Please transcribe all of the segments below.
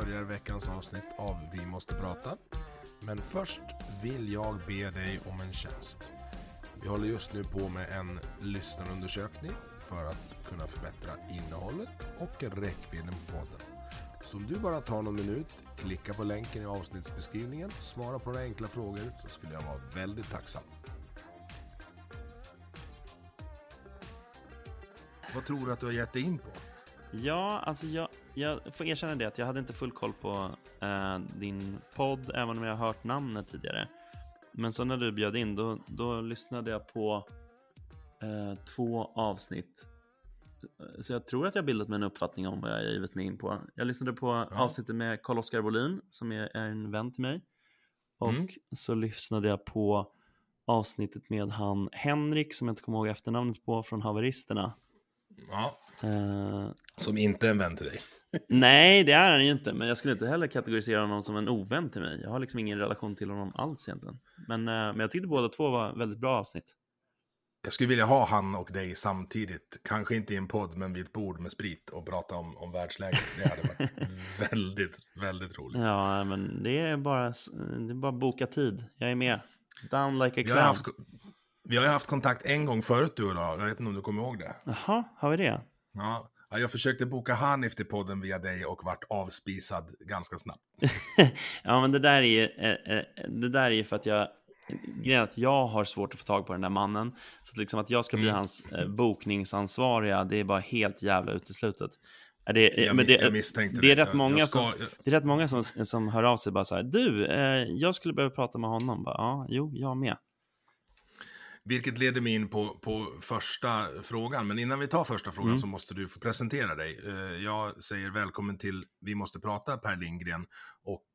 börjar veckans avsnitt av Vi måste prata. Men först vill jag be dig om en tjänst. Vi håller just nu på med en lyssnarundersökning för att kunna förbättra innehållet och räckvidden på podden. Så om du bara tar någon minut, klicka på länken i avsnittsbeskrivningen, svara på några enkla frågor så skulle jag vara väldigt tacksam. Vad tror du att du har gett dig in på? Ja, alltså jag, jag får erkänna det att jag hade inte full koll på eh, din podd, även om jag har hört namnet tidigare. Men så när du bjöd in, då, då lyssnade jag på eh, två avsnitt. Så jag tror att jag bildat mig en uppfattning om vad jag har givit mig in på. Jag lyssnade på avsnittet med Carl-Oskar Bolin, som är, är en vän till mig. Och Mm. så lyssnade jag på avsnittet med han Henrik, som jag inte kommer ihåg efternamnet på, från Haveristerna. Ja, Eh, som inte är en vän till dig. Nej, det är han ju inte. Men jag skulle inte heller kategorisera honom som en ovän till mig. Jag har liksom ingen relation till honom alls egentligen. Men, eh, men jag tyckte båda två var väldigt bra avsnitt. Jag skulle vilja ha han och dig samtidigt. Kanske inte i en podd, men vid ett bord med sprit och prata om, om världsläget. Det hade varit väldigt, väldigt roligt. Ja, men det är bara, det är bara boka tid. Jag är med. Down like a Vi har, clown. haft, vi har ju haft kontakt en gång förut du och jag. Jag vet inte om du kommer ihåg det. Jaha, har vi det? Ja. Ja, jag försökte boka Hanif till podden via dig och vart avspisad ganska snabbt. ja, men det där är ju, eh, eh, det där är ju för att jag Grejen är att jag har svårt att få tag på den där mannen. Så att, liksom att jag ska bli Mm. hans eh, bokningsansvariga, det är bara helt jävla uteslutet. Det, Jag, men det, jag misstänkte det är det. rätt Jag- många jag ska- som, det är rätt många som, som hör av sig bara så här, du, eh, jag skulle behöva prata med honom. Bara, ja, jo, jag med. Vilket leder mig in på, på första frågan. Men innan vi tar första frågan Mm. så måste du få presentera dig. Eh, Jag säger välkommen till Vi måste prata, Per Lindgren. Och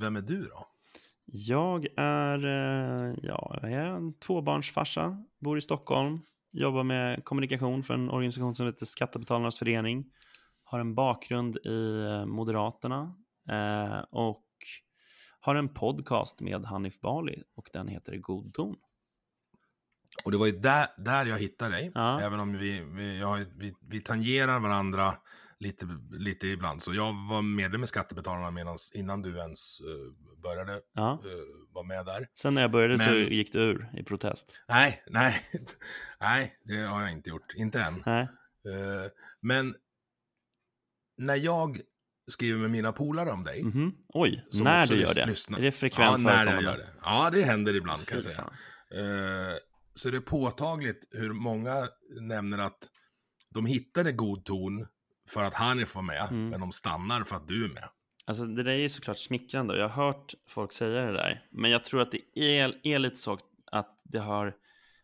vem är du då? Jag är, eh, ja, jag är en tvåbarnsfarsa, bor i Stockholm, jobbar med kommunikation för en organisation som heter Skattebetalarnas förening. Har en bakgrund i eh, Moderaterna och har en podcast med Hanif Bali och den heter God ton. Och det var ju där, där jag hittade dig. Ja. Även om vi, vi, jag, vi, vi tangerar varandra lite, lite ibland. Så jag var medlem i Skattebetalarna medans, innan du ens eh, började Ja. uh, vara med där. Sen när jag började så Men- gick du ur i protest. Nej, nej, nej, det har jag inte gjort. Inte än. Eh, men när jag skriver med mina polare om dig. Mhm. Oj, som när du gör det. lyssnar- Är det frekvent Ja, när jag gör det. Ja, det händer ibland kan jag säga. Så det är påtagligt hur många nämner att de hittade god ton för att Hanif var med, Mm. men de stannar för att du är med. Alltså det där är ju såklart smickrande och jag har hört folk säga det där. Men jag tror att det är, är lite så att det har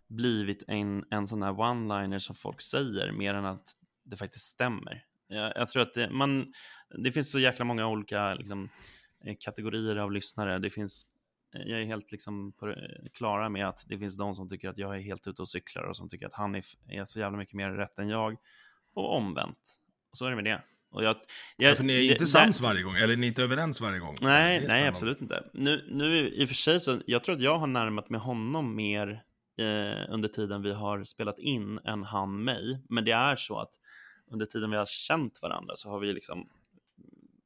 blivit en, en sån här one-liner som folk säger mer än att det faktiskt stämmer. Jag, jag tror att det, man, det finns så jäkla många olika liksom, eh, kategorier av lyssnare. Det finns, jag är helt liksom på det klara med att det finns de som tycker att jag är helt ute och cyklar och som tycker att Hanif är så jävla mycket mer rätt än jag. Och omvänt. Så är det med det. Och jag, jag, Ja, för ni är det- inte där- sams varje gång, eller ni är inte överens varje gång. Det Nej, nej, absolut inte. Nu, nu i och för sig så, jag tror att jag har närmat mig honom mer eh, under tiden vi har spelat in än han mig. Men det är så att under tiden vi har känt varandra så har vi liksom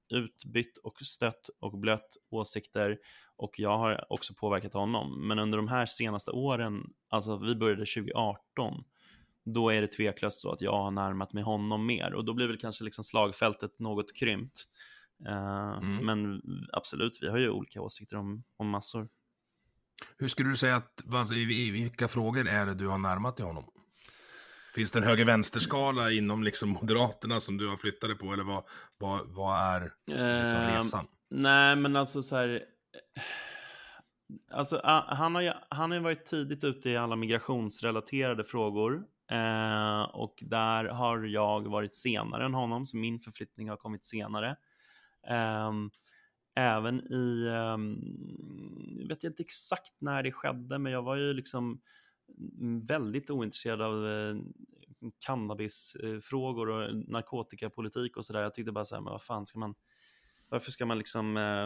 utbytt och stött och blött åsikter och jag har också påverkat honom. Men under de här senaste åren, alltså vi började 2018, då är det tveklöst så att jag har närmat mig honom mer och då blir väl kanske liksom slagfältet något krympt. Eh, Mm. Men absolut, vi har ju olika åsikter om, om massor. Hur skulle du säga att, alltså, i, i vilka frågor är det du har närmat dig honom? Finns det en höger-vänster-skala inom liksom Moderaterna som du har flyttat dig på? Eller vad, vad, vad är liksom Eh, resan? Nej, men alltså så här... Alltså, han, har ju, han har ju varit tidigt ute i alla migrationsrelaterade frågor. Eh, och där har jag varit senare än honom, så min förflyttning har kommit senare. Eh, även i, um, jag vet inte exakt när det skedde, men jag var ju liksom väldigt ointresserad av eh, cannabisfrågor eh, och narkotikapolitik och sådär. Jag tyckte bara så här, men vad fan ska man, varför ska man liksom eh,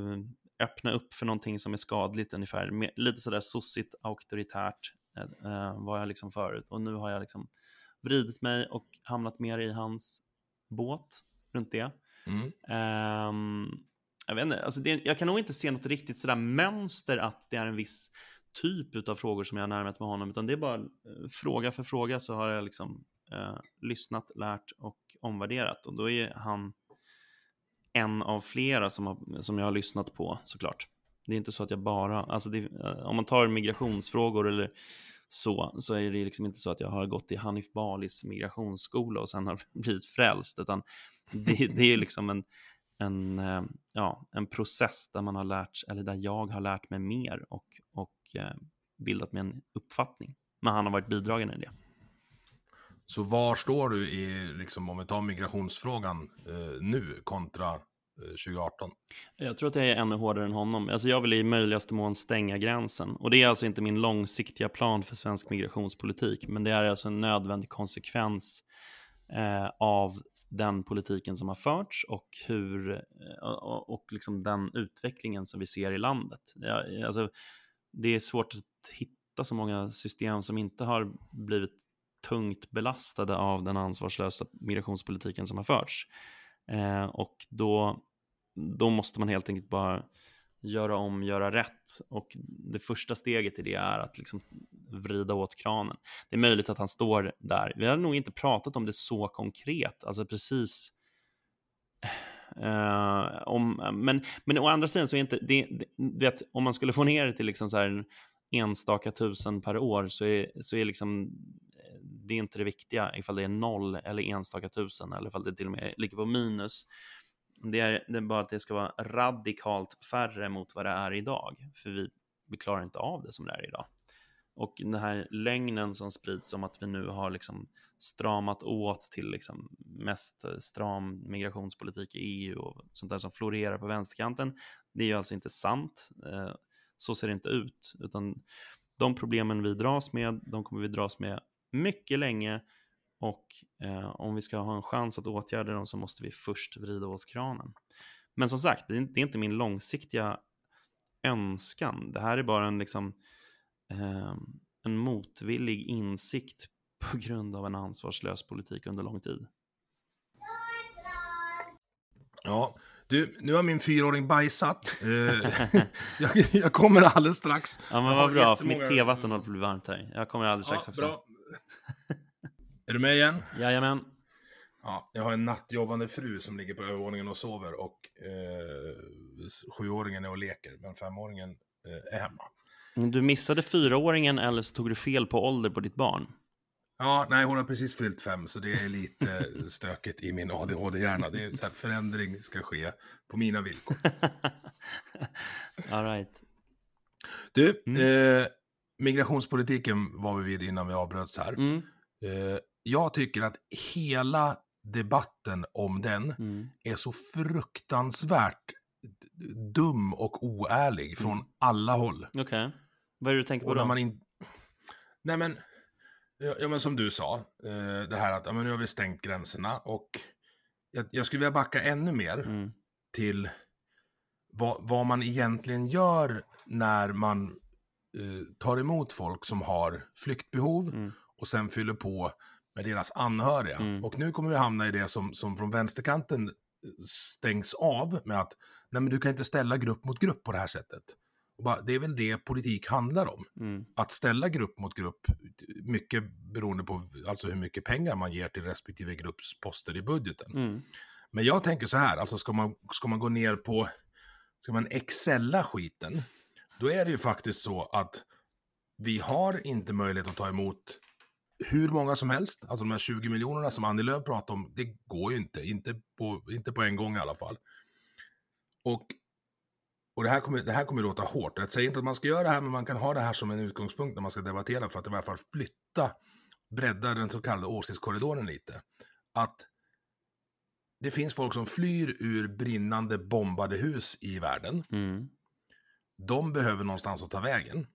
eh, öppna upp för någonting som är skadligt ungefär? Lite sådär sossigt auktoritärt eh, var jag liksom förut och nu har jag liksom vridit mig och hamnat mer i hans båt runt det. Mm. Ehm, jag, vet inte, alltså det, jag kan nog inte se något riktigt sådär mönster att det är en viss typ av frågor som jag har närmat med honom, utan det är bara fråga för fråga så har jag liksom eh, lyssnat, lärt och omvärderat. Och då är han en av flera som, har, som jag har lyssnat på såklart. Det är inte så att jag bara, alltså det, eh, om man tar migrationsfrågor eller så, så är det liksom inte så att jag har gått i Hanif Balis migrationsskola och sen har blivit frälst, utan det, det är liksom en, en, eh, ja, en process där man har lärt, eller där jag har lärt mig mer och, och eh, bildat mig en uppfattning. Men han har varit bidragande i det. Så var står du i, liksom, om vi tar migrationsfrågan eh, nu kontra eh, 2018? Jag tror att jag är ännu hårdare än honom. Alltså jag vill i möjligaste mån stänga gränsen. Och det är alltså inte min långsiktiga plan för svensk migrationspolitik, men det är alltså en nödvändig konsekvens eh, av den politiken som har förts och, hur, eh, och, och liksom den utvecklingen som vi ser i landet. Ja, alltså, det är svårt att hitta så många system som inte har blivit tungt belastade av den ansvarslösa migrationspolitiken som har förts. Eh, och då, då måste man helt enkelt bara göra om, göra rätt. Och det första steget i det är att liksom vrida åt kranen. Det är möjligt att han står där. Vi har nog inte pratat om det så konkret, alltså precis Eh, om, men, men å andra sidan så är inte det, det, det vet, om man skulle få ner det till liksom så här enstaka tusen per år så är, så är liksom det är inte det viktiga ifall det är noll eller enstaka tusen eller ifall det till och med ligger på minus. Det är, det är bara att det ska vara radikalt färre mot vad det är idag, för vi, vi klarar inte av det som det är idag. Och den här lögnen som sprids om att vi nu har liksom stramat åt till liksom mest stram migrationspolitik i EU och sånt där som florerar på vänsterkanten, det är ju alltså inte sant. Eh, så ser det inte ut, utan de problemen vi dras med, de kommer vi dras med mycket länge och eh, om vi ska ha en chans att åtgärda dem så måste vi först vrida åt kranen. Men som sagt, det är, inte min långsiktiga önskan. Det här är bara en, liksom, eh, en motvillig insikt på grund av en ansvarslös politik under lång tid. Ja, du, nu har min fyraåring bajsat. Eh, jag, jag kommer alldeles strax. Ja, men vad bra, för mitt tevatten håller på att bli varmt här. Jag kommer alldeles strax Ja, också. bra. Är du med igen? Jajamän. Ja, jag har en nattjobbande fru som ligger på övervåningen och sover och eh, sjuåringen är och leker, men femåringen eh, är hemma. Du missade fyraåringen eller så tog du fel på ålder på ditt barn. Ja, nej, hon har precis fyllt fem, så det är lite stökigt i min ADHD-hjärna. Det är så här, förändring ska ske på mina villkor. All right. Du, Mm. eh, migrationspolitiken var vi vid innan vi avbröts här. Mm. Eh, jag tycker att hela debatten om den Mm. är så fruktansvärt dum och oärlig från Mm. alla håll. Okej. Vad är det du tänker på då? man in... Nej men, ja, men som du sa, eh, det här att ja, men nu har vi stängt gränserna och jag, jag skulle vilja backa ännu mer Mm. till vad, vad man egentligen gör när man tar emot folk som har flyktbehov Mm. och sen fyller på med deras anhöriga. Mm. Och nu kommer vi hamna i det som, som från vänsterkanten stängs av med att nej men du kan inte ställa grupp mot grupp på det här sättet. Bara, det är väl det politik handlar om. Mm. Att ställa grupp mot grupp, mycket beroende på alltså hur mycket pengar man ger till respektive grupps poster i budgeten. Mm. Men jag tänker så här, alltså ska man, ska man gå ner på, ska man excella skiten, då är det ju faktiskt så att vi har inte möjlighet att ta emot hur många som helst. Alltså de här 20 miljonerna som Annie Lööf pratar om, det går ju inte. Inte på, inte på en gång i alla fall. Och, och det, här kommer, det här kommer låta hårt. Jag säger inte att man ska göra det här, men man kan ha det här som en utgångspunkt när man ska debattera för att i alla fall flytta, bredda den så kallade åsiktskorridoren lite. Att det finns folk som flyr ur brinnande bombade hus i världen. Mm. De behöver någonstans att ta vägen.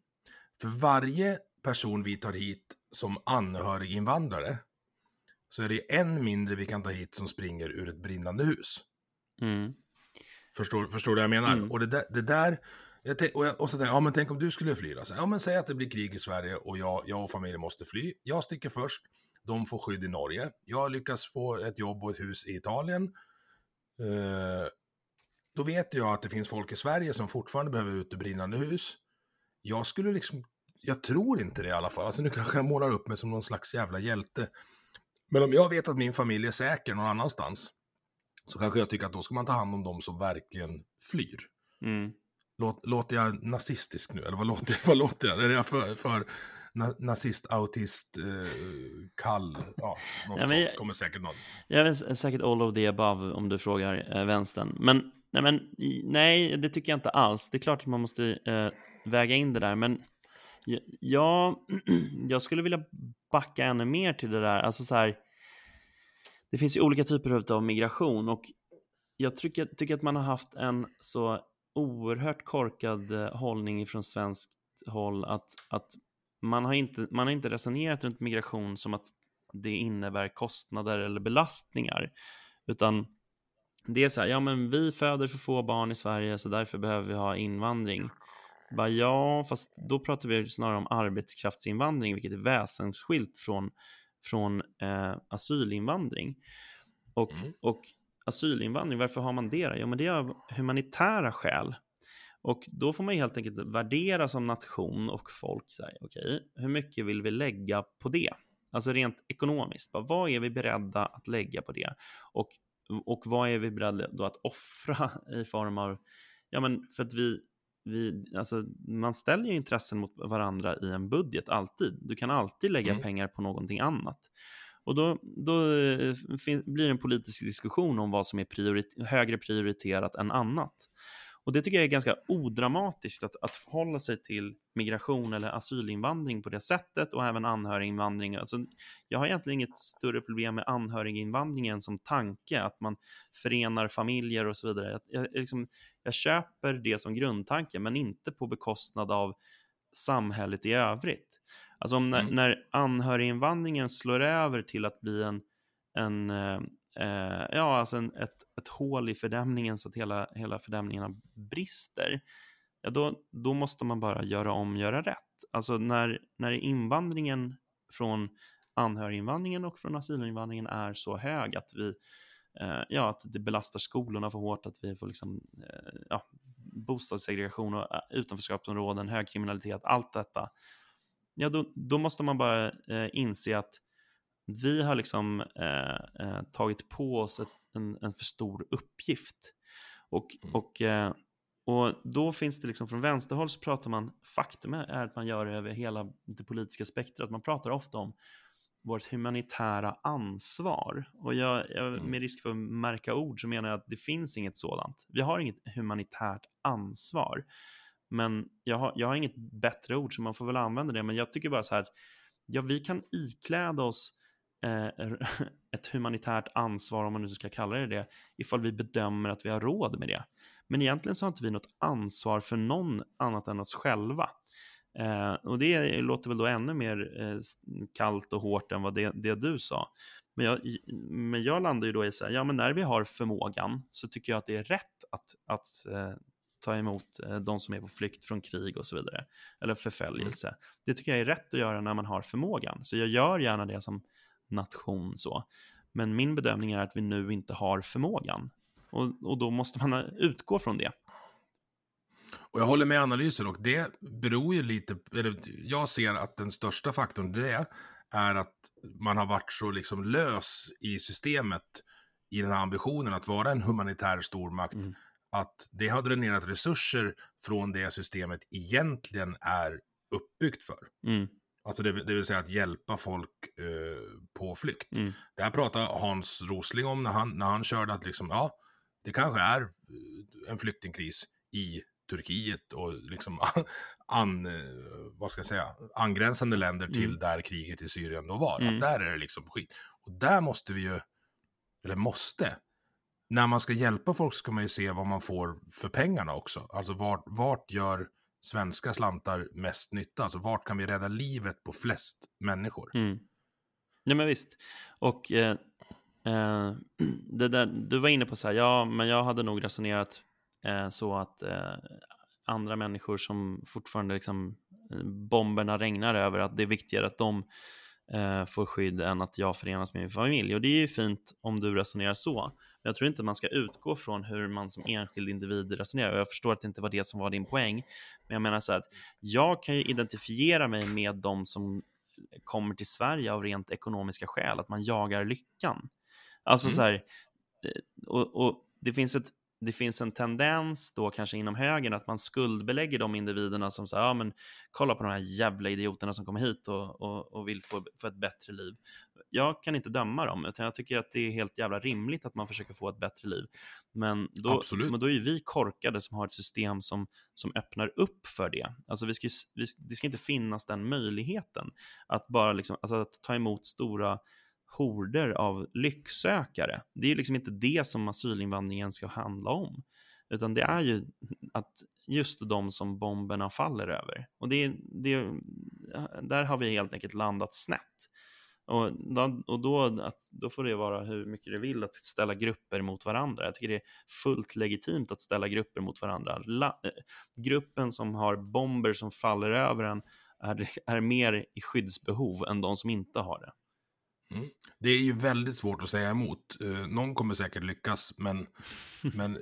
För varje person vi tar hit som anhöriginvandrare så är det en mindre vi kan ta hit som springer ur ett brinnande hus. Mm. Förstår, förstår du vad jag menar? Mm. Och det där, det där tänk, och, jag, och så tänker jag, ja men tänk om du skulle fly då? Så, ja men säg att det blir krig i Sverige och jag, jag och familjen måste fly. Jag sticker först, de får skydd i Norge. Jag lyckas få ett jobb och ett hus i Italien. Eh, då vet jag att det finns folk i Sverige som fortfarande behöver ut ur brinnande hus. Jag skulle liksom, jag tror inte det i alla fall. Alltså nu kanske jag målar upp mig som någon slags jävla hjälte. Men om jag vet att min familj är säker någon annanstans, så kanske jag tycker att då ska man ta hand om de som verkligen flyr. Mm. Låt, låter jag nazistisk nu? Eller vad låter, jag- vad låter jag? Är jag för, för na, nazist, autist, eh, kall? Ja, något Ja, jag- kommer säkert någon. Jag är säkert all of the above om du frågar eh, vänstern. Men, nej, men nej, det tycker jag inte alls. Det är klart att man måste eh, väga in det där, men jag, jag, skulle vilja backa ännu mer till det där. Alltså så här, det finns ju olika typer av migration och jag tycker, tycker att man har haft en så oerhört korkad eh, hållning från svenskt håll att, att man, har inte, man har inte resonerat runt migration som att det innebär kostnader eller belastningar. Utan det är så här, ja men vi föder för få barn i Sverige så därför behöver vi ha invandring. Bara, ja, fast då pratar vi snarare om arbetskraftsinvandring, vilket är väsensskilt från, från eh, asylinvandring. Och, Mm. och asylinvandring, varför har man det? då? Jo, men det är av humanitära skäl. Och då får man helt enkelt värdera som nation och folk, så här, okej, hur mycket vill vi lägga på det? Alltså rent ekonomiskt, bara, vad är vi beredda att lägga på det? Och, och vad är vi beredda då att offra i form av, ja men för att vi, vi alltså man ställer ju intressen mot varandra i en budget alltid. Du kan alltid lägga Mm. pengar på någonting annat. Och då, då eh, blir det en politisk diskussion om vad som är priorit- högre prioriterat än annat. Och det tycker jag är ganska odramatiskt att, att förhålla sig till migration eller asylinvandring på det sättet och även anhöriginvandring. Alltså, jag har egentligen inget större problem med anhöriginvandringen som tanke, att man förenar familjer och så vidare. Jag, jag, liksom, jag köper det som grundtanke, men inte på bekostnad av samhället i övrigt. Alltså när, Mm. när anhöriginvandringen slår över till att bli en, en eh, ja, alltså en, ett, ett hål i fördämningen så att hela, hela fördämningarna brister, ja, då, då måste man bara göra om, göra rätt. Alltså när, när invandringen från anhöriginvandringen och från asylinvandringen är så hög att vi eh, ja, att det belastar skolorna för hårt, att vi får liksom, eh, ja, bostadssegregation och eh, utanförskapsområden, hög kriminalitet, allt detta. Ja, då, då måste man bara eh, inse att vi har liksom eh, eh, tagit på oss ett, en, en för stor uppgift. Och, och, eh, och då finns det liksom från vänsterhåll så pratar man, faktum är att man gör det över hela det politiska spektrat, man pratar ofta om vårt humanitära ansvar. Och jag, jag, med risk för att märka ord så menar jag att det finns inget sådant. Vi har inget humanitärt ansvar. Men jag har, jag har inget bättre ord så man får väl använda det. Men jag tycker bara så här, ja vi kan ikläda oss ett humanitärt ansvar, om man nu ska kalla det det, ifall vi bedömer att vi har råd med det. Men egentligen så har inte vi något ansvar för någon annat än oss själva. Eh, och det låter väl då ännu mer eh, kallt och hårt än vad det, det du sa. Men jag, men jag landar ju då i så här, ja men när vi har förmågan så tycker jag att det är rätt att, att eh, ta emot eh, de som är på flykt från krig och så vidare. Eller förföljelse. Det tycker jag är rätt att göra när man har förmågan. Så jag gör gärna det som nation så. Men min bedömning är att vi nu inte har förmågan. Och, och då måste man utgå från det. Och jag håller med analysen och det beror ju lite, eller jag ser att den största faktorn det är att man har varit så liksom lös i systemet i den här ambitionen att vara en humanitär stormakt. Mm. att det har dränerat resurser från det systemet egentligen är uppbyggt för. Mm. Alltså det, det vill säga att hjälpa folk eh, på flykt. Mm. Det här pratade Hans Rosling om när han, när han körde att liksom, ja, det kanske är eh, en flyktingkris i Turkiet och liksom an, eh, vad ska jag säga, angränsande länder till Mm. där kriget i Syrien då var. Mm. Att där är det liksom skit. Och där måste vi ju, eller måste, när man ska hjälpa folk ska man ju se vad man får för pengarna också. Alltså vart, vart gör svenska slantar mest nytta? Alltså vart kan vi rädda livet på flest människor? Mm. Ja, men visst. Och eh, eh, det där, du var inne på så här, ja, men jag hade nog resonerat eh, så att eh, andra människor som fortfarande liksom eh, bomberna regnar över, att det är viktigare att de eh, får skydd än att jag förenas med min familj. Och det är ju fint om du resonerar så. Jag tror inte man ska utgå från hur man som enskild individ resonerar. Och jag förstår att det inte var det som var din poäng. Men jag menar så att jag kan ju identifiera mig med de som kommer till Sverige av rent ekonomiska skäl, att man jagar lyckan. Alltså Mm. så här, eh, och, och det finns ett det finns en tendens då kanske inom högern att man skuldbelägger de individerna som säger, ja men kolla på de här jävla idioterna som kommer hit och, och, och vill få, få ett bättre liv. Jag kan inte döma dem, utan jag tycker att det är helt jävla rimligt att man försöker få ett bättre liv. Men då, Absolut. men då är vi korkade som har ett system som, som öppnar upp för det. Alltså vi ska, vi, det ska inte finnas den möjligheten att bara liksom, alltså att ta emot stora horder av lycksökare. Det är liksom inte det som asylinvandringen ska handla om. Utan det är ju att just de som bomberna faller över. Och det, det, där har vi helt enkelt landat snett. Och, då, och då, att, då får det vara hur mycket det vill att ställa grupper mot varandra. Jag tycker det är fullt legitimt att ställa grupper mot varandra. La, eh, gruppen som har bomber som faller över en är, är mer i skyddsbehov än de som inte har det. Det är ju väldigt svårt att säga emot. Eh, någon kommer säkert lyckas, men, men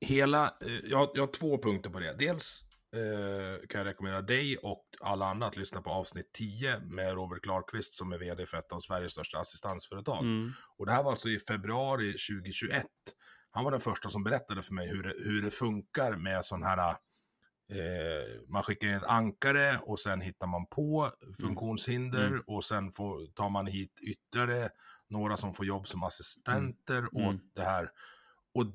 hela... Eh, jag, jag har två punkter på det. Dels eh, kan jag rekommendera dig och alla andra att lyssna på avsnitt 10 med Robert Klarqvist som är vd för ett av Sveriges största assistansföretag. Mm. Och det här var alltså i februari 2021. Han var den första som berättade för mig hur det, hur det funkar med sån här... Eh, man skickar in ett ankare och sen hittar man på funktionshinder Mm. och sen får, tar man hit ytterligare några som får jobb som assistenter Mm. åt det här. Och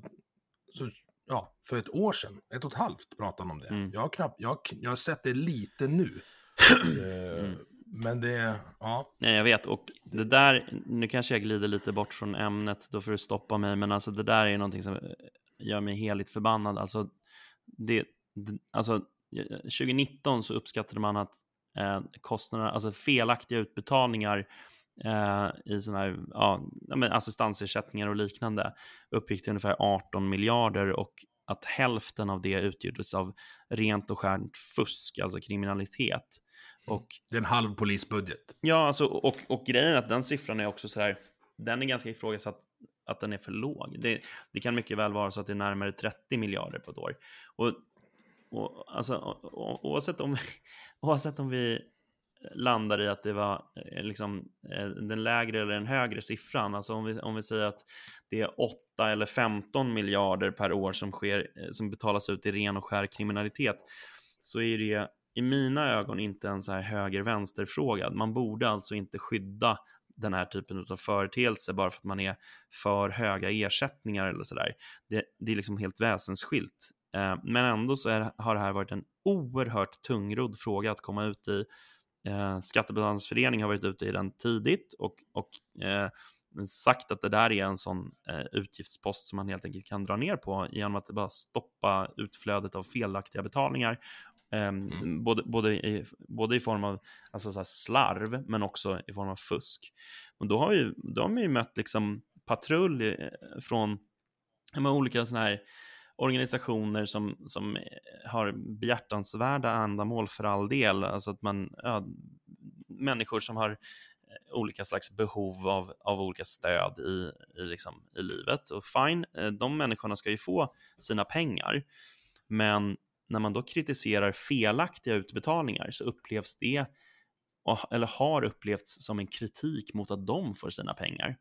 så, ja, för ett år sedan, ett och ett halvt pratade han om det. Mm. Jag, har knappt, jag, jag har sett det lite nu. eh, Mm. Men det, ja. Nej, jag vet. Och det där, nu kanske jag glider lite bort från ämnet, då får du stoppa mig, men alltså det där är någonting som eh, gör mig heligt förbannad. Alltså, det, alltså eh, 2019 så uppskattade man att eh, kostnaderna, alltså felaktiga utbetalningar eh, i sådana här ja, assistansersättningar och liknande uppgick till ungefär 18 miljarder och att hälften av det utgjordes av rent och skärt fusk, alltså kriminalitet. Och Det är en halv polisbudget. Ja, alltså, och, och grejen är att den siffran är också så här, den är ganska ifrågasatt att den är för låg. Det, det kan mycket väl vara så att det är närmare 30 miljarder på ett år. Och, och, alltså, o- oavsett, om, oavsett om vi landar i att det var eh, liksom, eh, den lägre eller den högre siffran, alltså om vi, om vi säger att det är 8 eller 15 miljarder per år som, sker, eh, som betalas ut i ren och skär kriminalitet, så är det i mina ögon inte en så här höger-vänster-fråga. Man borde alltså inte skydda den här typen av företeelse bara för att man är för höga ersättningar eller sådär. Det, det är liksom helt väsensskilt. Men ändå så är, har det här varit en oerhört tungrodd fråga att komma ut i. Eh, Skattebetalarnas förening har varit ute i den tidigt och, och eh, sagt att det där är en sån eh, utgiftspost som man helt enkelt kan dra ner på genom att bara stoppa utflödet av felaktiga betalningar Um, Mm. både, både, i, både i form av alltså, så slarv, men också i form av fusk. Och då har, ju, då har man ju mött liksom patrull eh, från men olika såna här organisationer som, som eh, har behjärtansvärda ändamål för all del. Alltså att man, ja, människor som har eh, olika slags behov av, av olika stöd i, i, liksom, i livet. Och fine, eh, de människorna ska ju få sina pengar. Men när man då kritiserar felaktiga utbetalningar så upplevs det, eller har upplevts som en kritik mot att de får sina pengar.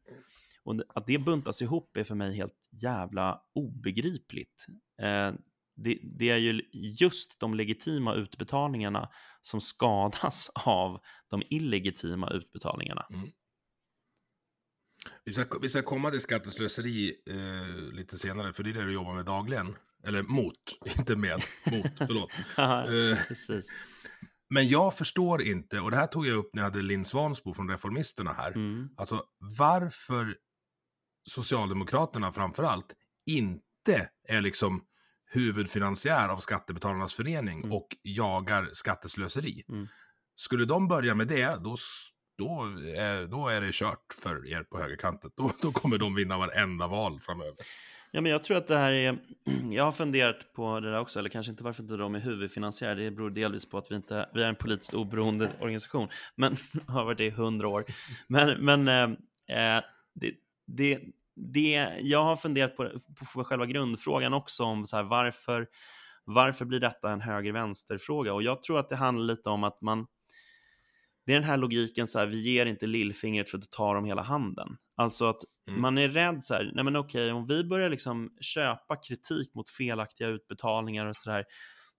Och att det buntas ihop är för mig helt jävla obegripligt. Eh, det, det, är ju just de legitima utbetalningarna som skadas av de illegitima utbetalningarna. Mm. Vi ska, vi ska komma till skatteslöseri eh, lite senare, för det är det du jobbar med dagligen. Eller mot, inte med. Mot, förlåt. eh, Precis. Men jag förstår inte, och det här tog jag upp när jag hade Linn Svansbo från Reformisterna här. Mm. Alltså varför Socialdemokraterna framförallt inte är liksom huvudfinansiär av Skattebetalarnas förening mm. och jagar skatteslöseri. Mm. Skulle de börja med det, då, då, är, då är det kört för er på högerkanten. Då, då kommer de vinna varenda val framöver. Ja, men jag tror att det här är... Jag har funderat på det där också, eller kanske inte varför inte de är huvudfinansiärer. Det beror delvis på att vi inte vi är en politiskt oberoende organisation, men har varit det i hundra år. Men, men äh, det, det, det, jag har funderat på, på själva grundfrågan också om så här, varför, varför blir detta en höger-vänster-fråga? Och jag tror att det handlar lite om att man det är den här logiken, så här, vi ger inte lillfingret för att ta dem hela handen. Alltså att mm. man är rädd så här, nej men okej, om vi börjar liksom köpa kritik mot felaktiga utbetalningar och så där,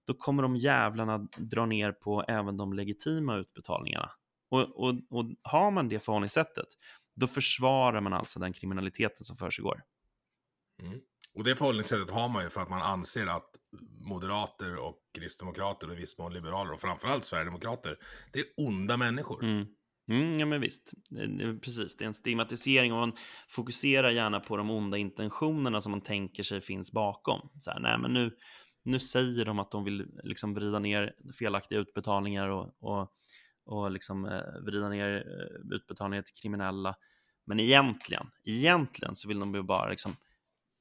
då kommer de jävlarna dra ner på även de legitima utbetalningarna. Och, och, och har man det förhållningssättet, då försvarar man alltså den kriminaliteten som försiggår. Mm. Och det förhållningssättet har man ju för att man anser att moderater och kristdemokrater och i viss mån liberaler och framförallt sverigedemokrater, det är onda människor. Mm. Mm, ja men visst, precis. Det är en stigmatisering och man fokuserar gärna på de onda intentionerna som man tänker sig finns bakom. Så här, nej men nu, nu säger de att de vill liksom vrida ner felaktiga utbetalningar och, och, och liksom, eh, vrida ner eh, utbetalningar till kriminella. Men egentligen, egentligen så vill de ju bara liksom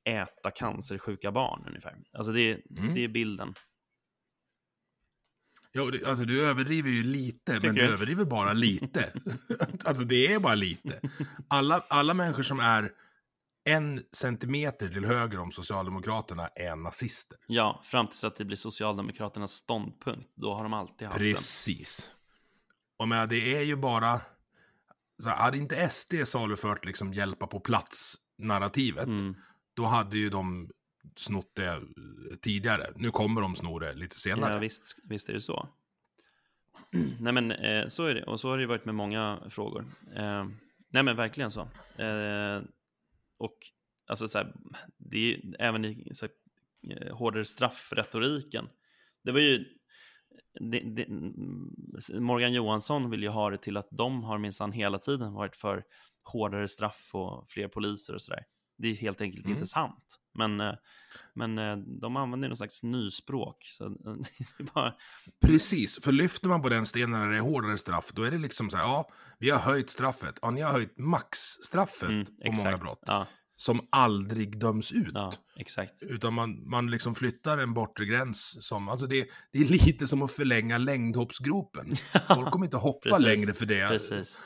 äta cancersjuka barn ungefär. Alltså det, mm. det är bilden. Ja, alltså du överdriver ju lite, Tycker men du överdriver bara lite. alltså det är bara lite. Alla, alla människor som är en centimeter till höger om Socialdemokraterna är nazister. Ja, fram tills att det blir Socialdemokraternas ståndpunkt. Då har de alltid haft Precis. den. Precis. Och med det är ju bara... Så hade inte SD salufört liksom hjälpa på plats-narrativet, mm då hade ju de snott det tidigare. Nu kommer de sno det lite senare. Ja, visst, visst är det så. nej, men eh, så är det. Och så har det ju varit med många frågor. Eh, nej, men verkligen så. Eh, och alltså så här, det är även i så här, eh, hårdare straffretoriken. Det var ju det, det, Morgan Johansson vill ju ha det till att de har minsann hela tiden varit för hårdare straff och fler poliser och sådär. Det är helt enkelt mm. inte sant. Men, eh, men eh, de använder någon slags nyspråk. Bara... Precis, för lyfter man på den stenen när det är hårdare straff, då är det liksom så här, ja, vi har höjt straffet. Ja, ni har höjt maxstraffet mm, på många brott. Ja. Som aldrig döms ut. Ja, exakt. Utan man, man liksom flyttar en bortre gräns som, alltså det, det är lite som att förlänga längdhoppsgropen. Folk kommer inte hoppa längre för det. Precis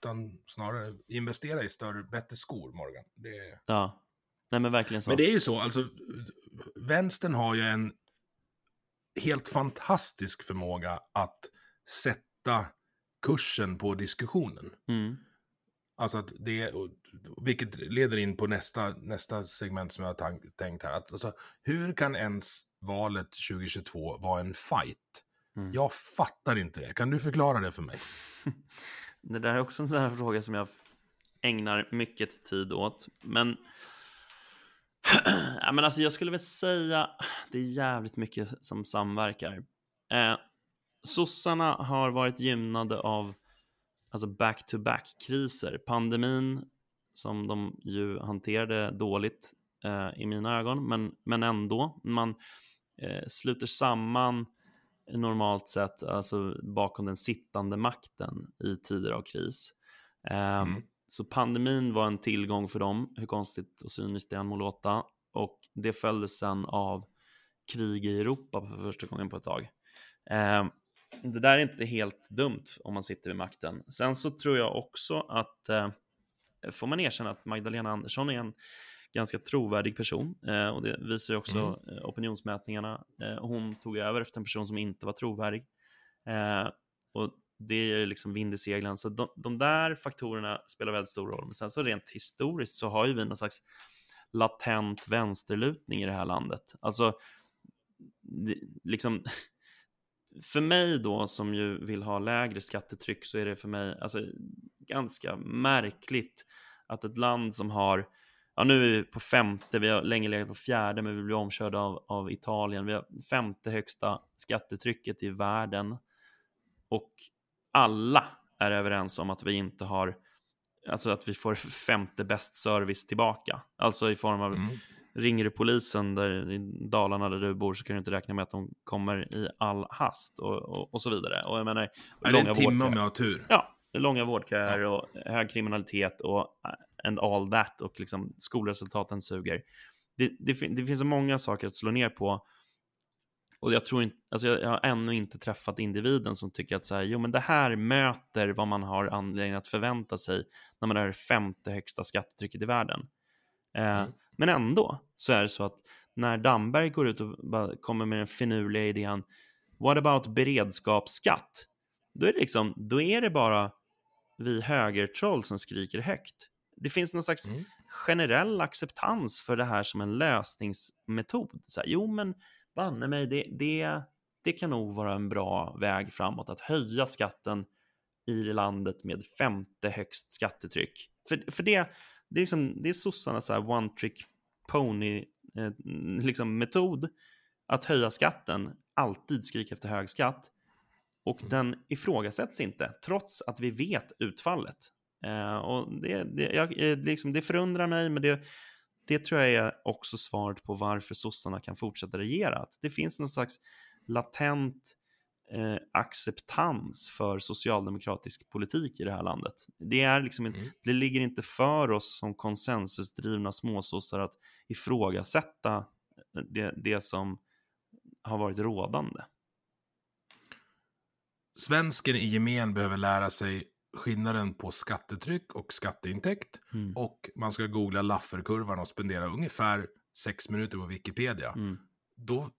utan snarare investera i större, bättre skor, Morgan. Det... Ja, nej men verkligen så. Men det är ju så, alltså, vänstern har ju en helt fantastisk förmåga att sätta kursen på diskussionen. Mm. Alltså att det, vilket leder in på nästa, nästa segment som jag har tänkt här. Att, alltså, hur kan ens valet 2022 vara en fight? Mm. Jag fattar inte det. Kan du förklara det för mig? Det där är också en sån fråga som jag ägnar mycket tid åt. Men, ja, men alltså jag skulle väl säga det är jävligt mycket som samverkar. Eh, sossarna har varit gynnade av alltså back-to-back-kriser. Pandemin, som de ju hanterade dåligt eh, i mina ögon, men, men ändå. Man eh, sluter samman normalt sett alltså bakom den sittande makten i tider av kris. Ehm, mm. Så pandemin var en tillgång för dem, hur konstigt och cyniskt det än må låta. Och det följdes sen av krig i Europa för första gången på ett tag. Ehm, det där är inte helt dumt om man sitter vid makten. Sen så tror jag också att, eh, får man erkänna att Magdalena Andersson är en ganska trovärdig person eh, och det visar ju också mm. Eh, opinionsmätningarna. Eh, hon tog över efter en person som inte var trovärdig. Eh, och det är liksom vind i seglen. Så de, de, där faktorerna spelar väldigt stor roll. Men sen så rent historiskt så har ju vi någon slags latent vänsterlutning i det här landet. Alltså, det, liksom, för mig då som ju vill ha lägre skattetryck så är det för mig alltså, ganska märkligt att ett land som har Ja, nu är vi på femte, vi har länge legat på fjärde, men vi blir omkörda av, av Italien. Vi har femte högsta skattetrycket i världen. Och alla är överens om att vi inte har, alltså att vi får femte bäst service tillbaka. Alltså i form av, mm ringer du polisen där i Dalarna där du bor så kan du inte räkna med att de kommer i all hast och, och, och så vidare. Och jag menar, är det en timme om jag har tur? Ja, långa vårdköer ja. och hög kriminalitet och and all that och liksom skolresultaten suger. Det, det, det finns så många saker att slå ner på och jag tror inte, alltså jag, jag, har ännu inte träffat individen som tycker att så här, jo men det här möter vad man har anledning att förvänta sig när man har det femte högsta skattetrycket i världen. Eh, mm. Men ändå så är det så att när Damberg går ut och kommer med den finurliga idén, what about beredskapsskatt? Då är det liksom, då är det bara vi högertroll som skriker högt. Det finns någon slags mm. generell acceptans för det här som en lösningsmetod. Så här, jo, men banne mig, det, det, det kan nog vara en bra väg framåt att höja skatten i landet med femte högst skattetryck. För, för det, det är, liksom, det är sossarnas one trick pony eh, liksom metod att höja skatten, alltid skrika efter hög skatt. Och mm. den ifrågasätts inte, trots att vi vet utfallet. Eh, och det, det, jag, eh, liksom, det förundrar mig, men det, det tror jag är också svaret på varför sossarna kan fortsätta regera. Att det finns någon slags latent eh, acceptans för socialdemokratisk politik i det här landet. Det, är liksom, mm. det ligger inte för oss som konsensusdrivna småsossar att ifrågasätta det, det som har varit rådande. Svensken i gemen behöver lära sig skillnaden på skattetryck och skatteintäkt. Mm. Och man ska googla Lafferkurvan och spendera ungefär sex minuter på Wikipedia. Mm. Då,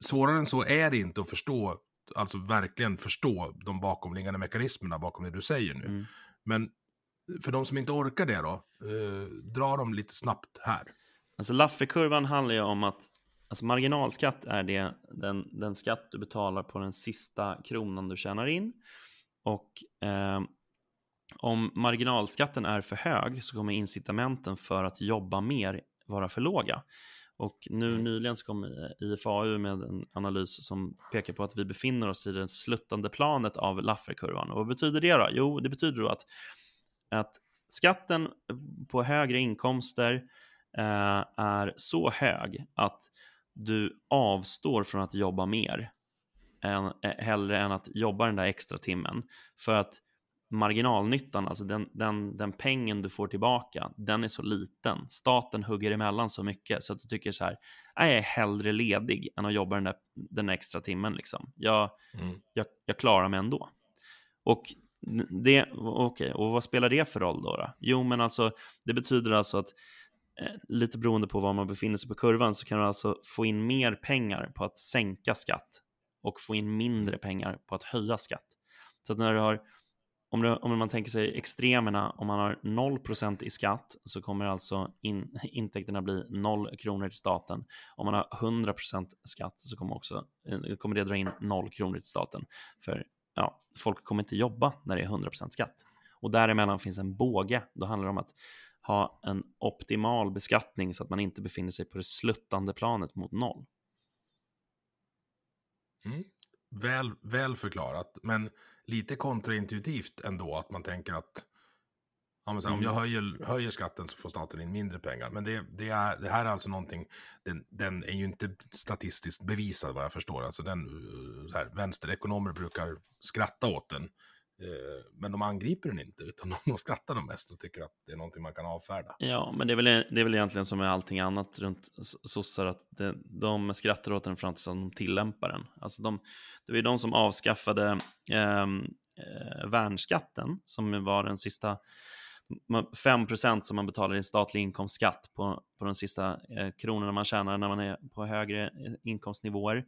svårare än så är det inte att förstå, alltså verkligen förstå de bakomliggande mekanismerna bakom det du säger nu. Mm. Men för de som inte orkar det då, eh, dra dem lite snabbt här. Alltså Lafferkurvan handlar ju om att alltså marginalskatt är det, den, den skatt du betalar på den sista kronan du tjänar in. Och eh, om marginalskatten är för hög så kommer incitamenten för att jobba mer vara för låga. Och nu mm. nyligen så kom IFAU med en analys som pekar på att vi befinner oss i det sluttande planet av Lafferkurvan. Och vad betyder det då? Jo, det betyder då att, att skatten på högre inkomster eh, är så hög att du avstår från att jobba mer än, eh, hellre än att jobba den där extra timmen. För att marginalnyttan, alltså den, den, den pengen du får tillbaka, den är så liten. Staten hugger emellan så mycket så att du tycker så här, jag är hellre ledig än att jobba den, där, den extra timmen. Liksom. Jag, mm. jag, jag klarar mig ändå. Och det, okay, och vad spelar det för roll då? då? Jo, men alltså, det betyder alltså att eh, lite beroende på var man befinner sig på kurvan så kan du alltså få in mer pengar på att sänka skatt och få in mindre pengar på att höja skatt. Så att när du har om, det, om man tänker sig extremerna, om man har 0% i skatt så kommer alltså in, intäkterna bli 0 kronor till staten. Om man har 100% skatt så kommer, också, eh, kommer det dra in 0 kronor till staten. För ja, folk kommer inte jobba när det är 100% skatt. Och däremellan finns en båge. Då handlar det om att ha en optimal beskattning så att man inte befinner sig på det sluttande planet mot noll. Mm. Väl, väl förklarat, men lite kontraintuitivt ändå att man tänker att ja, men så här, mm. om jag höjer, höjer skatten så får staten in mindre pengar. Men det, det, är, det här är alltså någonting, den, den är ju inte statistiskt bevisad vad jag förstår. Alltså den, så här, vänsterekonomer brukar skratta åt den. Eh, men de angriper den inte, utan de skrattar de mest och tycker att det är någonting man kan avfärda. Ja, men det är väl, e-, det är väl egentligen som med allting annat runt sossar, att det, de skrattar åt den fram tills de tillämpar den. Alltså de, det var ju de som avskaffade ehm, eh, värnskatten, som var den sista 5% som man betalar i statlig inkomstskatt på, på de sista eh, kronorna man tjänar när man är på högre eh, inkomstnivåer.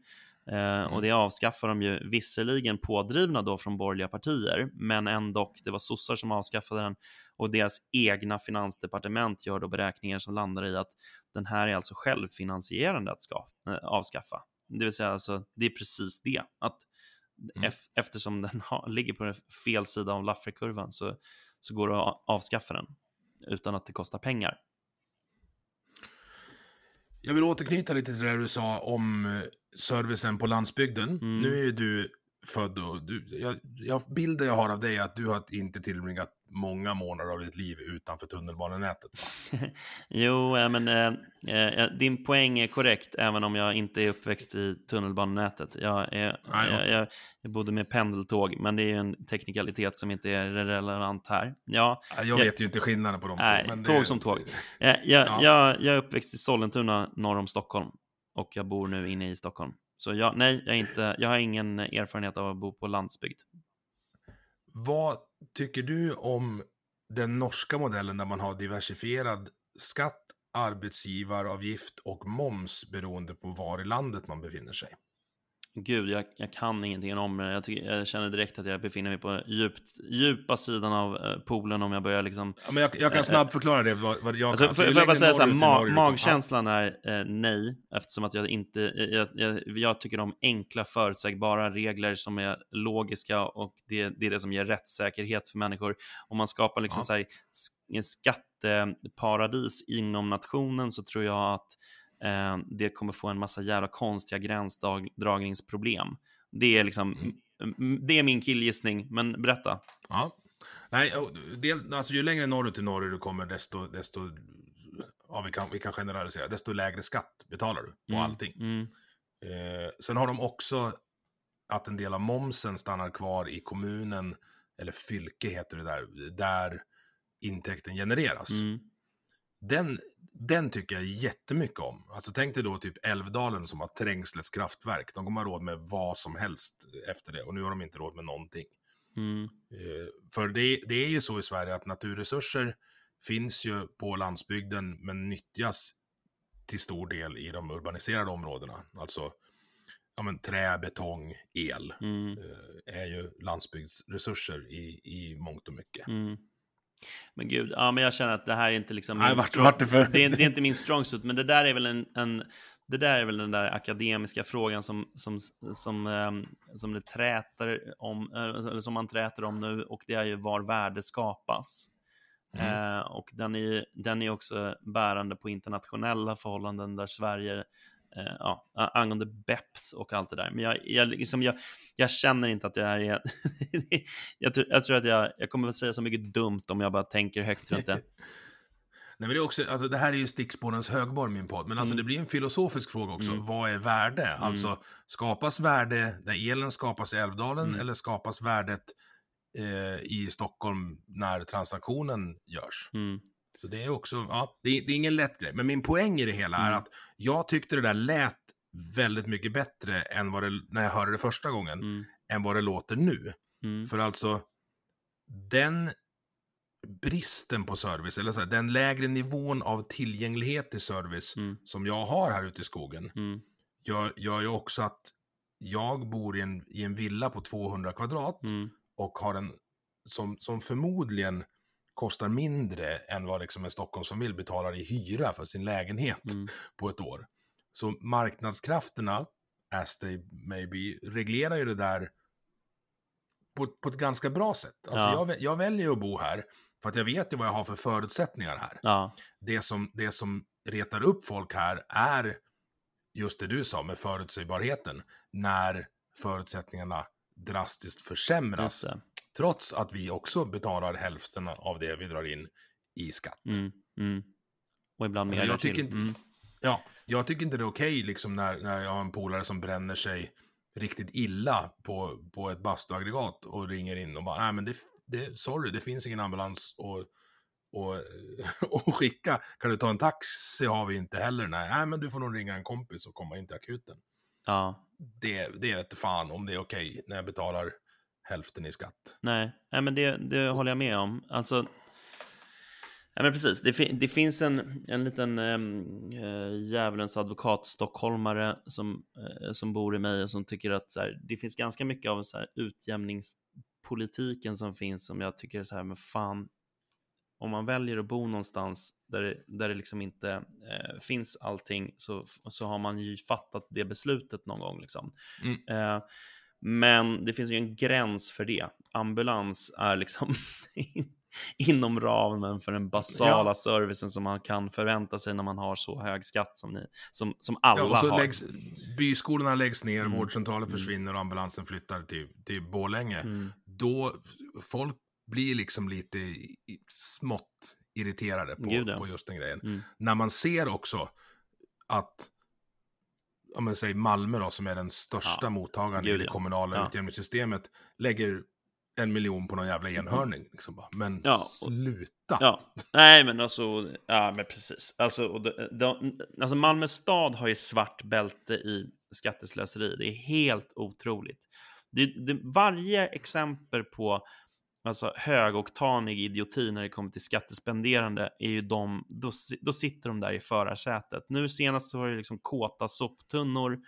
Eh, och det avskaffar de ju visserligen pådrivna då från borgerliga partier, men ändå, det var sossar som avskaffade den och deras egna finansdepartement gör då beräkningar som landar i att den här är alltså självfinansierande att ska, eh, avskaffa. Det vill säga, alltså, det är precis det. Att Mm. ef- eftersom den har, ligger på fel sida av Lafferkurvan så, så går det att avskaffa den utan att det kostar pengar. Jag vill återknyta lite till det du sa om eh, servicen på landsbygden. Mm. Nu är ju du född och du, jag, jag, bilden jag har av dig är att du har inte tillbringat många månader av ditt liv utanför tunnelbanenätet. Jo, men eh, eh, din poäng är korrekt, även om jag inte är uppväxt i tunnelbanenätet. Jag, är, Nej, jag, jag, jag bodde med pendeltåg, men det är en teknikalitet som inte är relevant här. Ja, Jag vet ju inte skillnaden på de Nej, två. tåg det- som tåg. Eh, Jag, Ja. jag, jag är uppväxt i Sollentuna norr om Stockholm och jag bor nu inne i Stockholm. Så jag, nej, jag, inte, jag har ingen erfarenhet av att bo på landsbygd. Vad tycker du om den norska modellen där man har diversifierad skatt, arbetsgivaravgift och moms beroende på var i landet man befinner sig? Gud, jag, jag kan ingenting om det. Jag, tycker, jag känner direkt att jag befinner mig på djupt, djupa sidan av eh, poolen om jag börjar liksom... Ja, men jag, jag kan snabbt förklara det. Vad, vad jag Alltså, kan. får jag bara säga så här, ma magkänslan är eh, nej, eftersom att jag inte, jag, jag, tycker om enkla förutsägbara regler som är logiska och det, det är det som ger rättssäkerhet för människor. Om man skapar liksom Ja. så här, skatteparadis inom nationen så tror jag att eh, det kommer få en massa jävla konstiga gränsdragningsproblem. Det är liksom, mm, det är min killgissning, men berätta. Ja. Nej, del, alltså ju längre norrut i norr du kommer, desto, desto ja, vi, kan, vi kan generalisera, desto lägre skatt betalar du på Mm, allting. Mm, Eh, sen har de också att en del av momsen stannar kvar i kommunen, eller fylke heter det där, där intäkten genereras. mm, Den, den tycker jag jättemycket om. Alltså tänk dig då typ Älvdalen som har Trängslets kraftverk. De kommer ha råd med vad som helst efter det och nu har de inte råd med någonting. mm, Eh, För det, det är ju så i Sverige att naturresurser finns ju på landsbygden men nyttjas till stor del i de urbaniserade områdena. Alltså ja, men, trä, betong, el mm. eh, är ju landsbygdsresurser i, i mångt och mycket. Mm. Men gud, ja, men jag känner att det här är inte liksom Nej, vart- strong- vart det för- det, är, det är inte min strong suit, men det där är väl en, en det där är väl den där akademiska frågan som, som, som, ehm, som det träter om, eh, eller som man träter om nu, och det är ju var värde skapas. Mm. Eh, och den är, den är också bärande på internationella förhållanden där Sverige, eh, ja, angående BEPS och allt det där. Men jag, jag, liksom, jag, jag känner inte att jag är... jag, tror, jag tror att jag, jag kommer att säga så mycket dumt om jag bara tänker högt runt det. Nej, men det, är också, alltså, det här är ju stickspårens högborg, min podd. Men alltså, Mm. det blir en filosofisk fråga också. Mm. Vad är värde? Alltså, skapas värde där elen skapas i Älvdalen Mm. eller skapas värdet eh, i Stockholm när transaktionen görs? Så det är också, ja, det är, det är ingen lätt grej. Men min poäng i det hela är Mm. att jag tyckte det där lät väldigt mycket bättre än vad det, när jag hörde det första gången, Mm. än vad det låter nu. Mm. För alltså, den bristen på service, eller så här, den lägre nivån av tillgänglighet till service Mm. som jag har här ute i skogen, Mm. gör, gör ju också att jag bor i en, i en villa på 200 kvadrat Mm. och har en som, som förmodligen kostar mindre än vad liksom en Stockholmsfamilj betalar i hyra för sin lägenhet Mm. på ett år. Så marknadskrafterna, as they may be, reglerar ju det där på, på ett ganska bra sätt. Alltså Ja. jag, jag väljer att bo här för att jag vet ju vad jag har för förutsättningar här. Ja. Det som, det som retar upp folk här är just det du sa med förutsägbarheten. När förutsättningarna drastiskt försämras. Trots att vi också betalar hälften av det vi drar in i skatt. Mm. Mm. Och ibland mer Alltså, jag tycker inte- Mm. Ja, jag tycker inte det är okej liksom när, när jag har en polare som bränner sig riktigt illa på, på ett bastuaggregat och ringer in och bara, nej men det, det, sorry, det finns ingen ambulans och, och, och skicka. Kan du ta en taxi har vi inte heller. Nej, nej men du får nog ringa en kompis och komma in till akuten. Ja. Det, det vet fan om det är okej när jag betalar hälften i skatt. Nej, Nej men det, det håller jag med om. Alltså, Ja, men precis. Det, fi det finns en, en liten ähm, äh, djävulens advokat, stockholmare, som, äh, som bor i mig och som tycker att så här, det finns ganska mycket av så här, utjämningspolitiken som finns som jag tycker så här, men fan, om man väljer att bo någonstans där det, där det liksom inte äh, finns allting så, så har man ju fattat det beslutet någon gång. Liksom. Mm. Men det finns ju en gräns för det. Ambulans är liksom inom ramen för den basala ja. servicen som man kan förvänta sig när man har så hög skatt som, ni, som, som alla ja, och så har. Läggs, byskolorna läggs ner, mm. vårdcentralen mm. försvinner och ambulansen flyttar till, till Borlänge. Mm. Då folk blir liksom lite smått irriterade på, Gud, ja. på just den grejen. Mm. När man ser också att om man säger Malmö då, som är den största ja. mottagaren i det kommunala ja. utjämningssystemet, lägger en miljon på någon jävla enhörning. Liksom bara. Men ja, sluta! Ja, nej men alltså, ja men precis. Alltså, och de, de, alltså Malmö stad har ju svart bälte i skatteslöseri. Det är helt otroligt. Det, det, varje exempel på alltså, högoktanig idioti när det kommer till skattespenderande är ju de, då, då sitter de där i förarsätet. Nu senast så var det liksom kåta soptunnor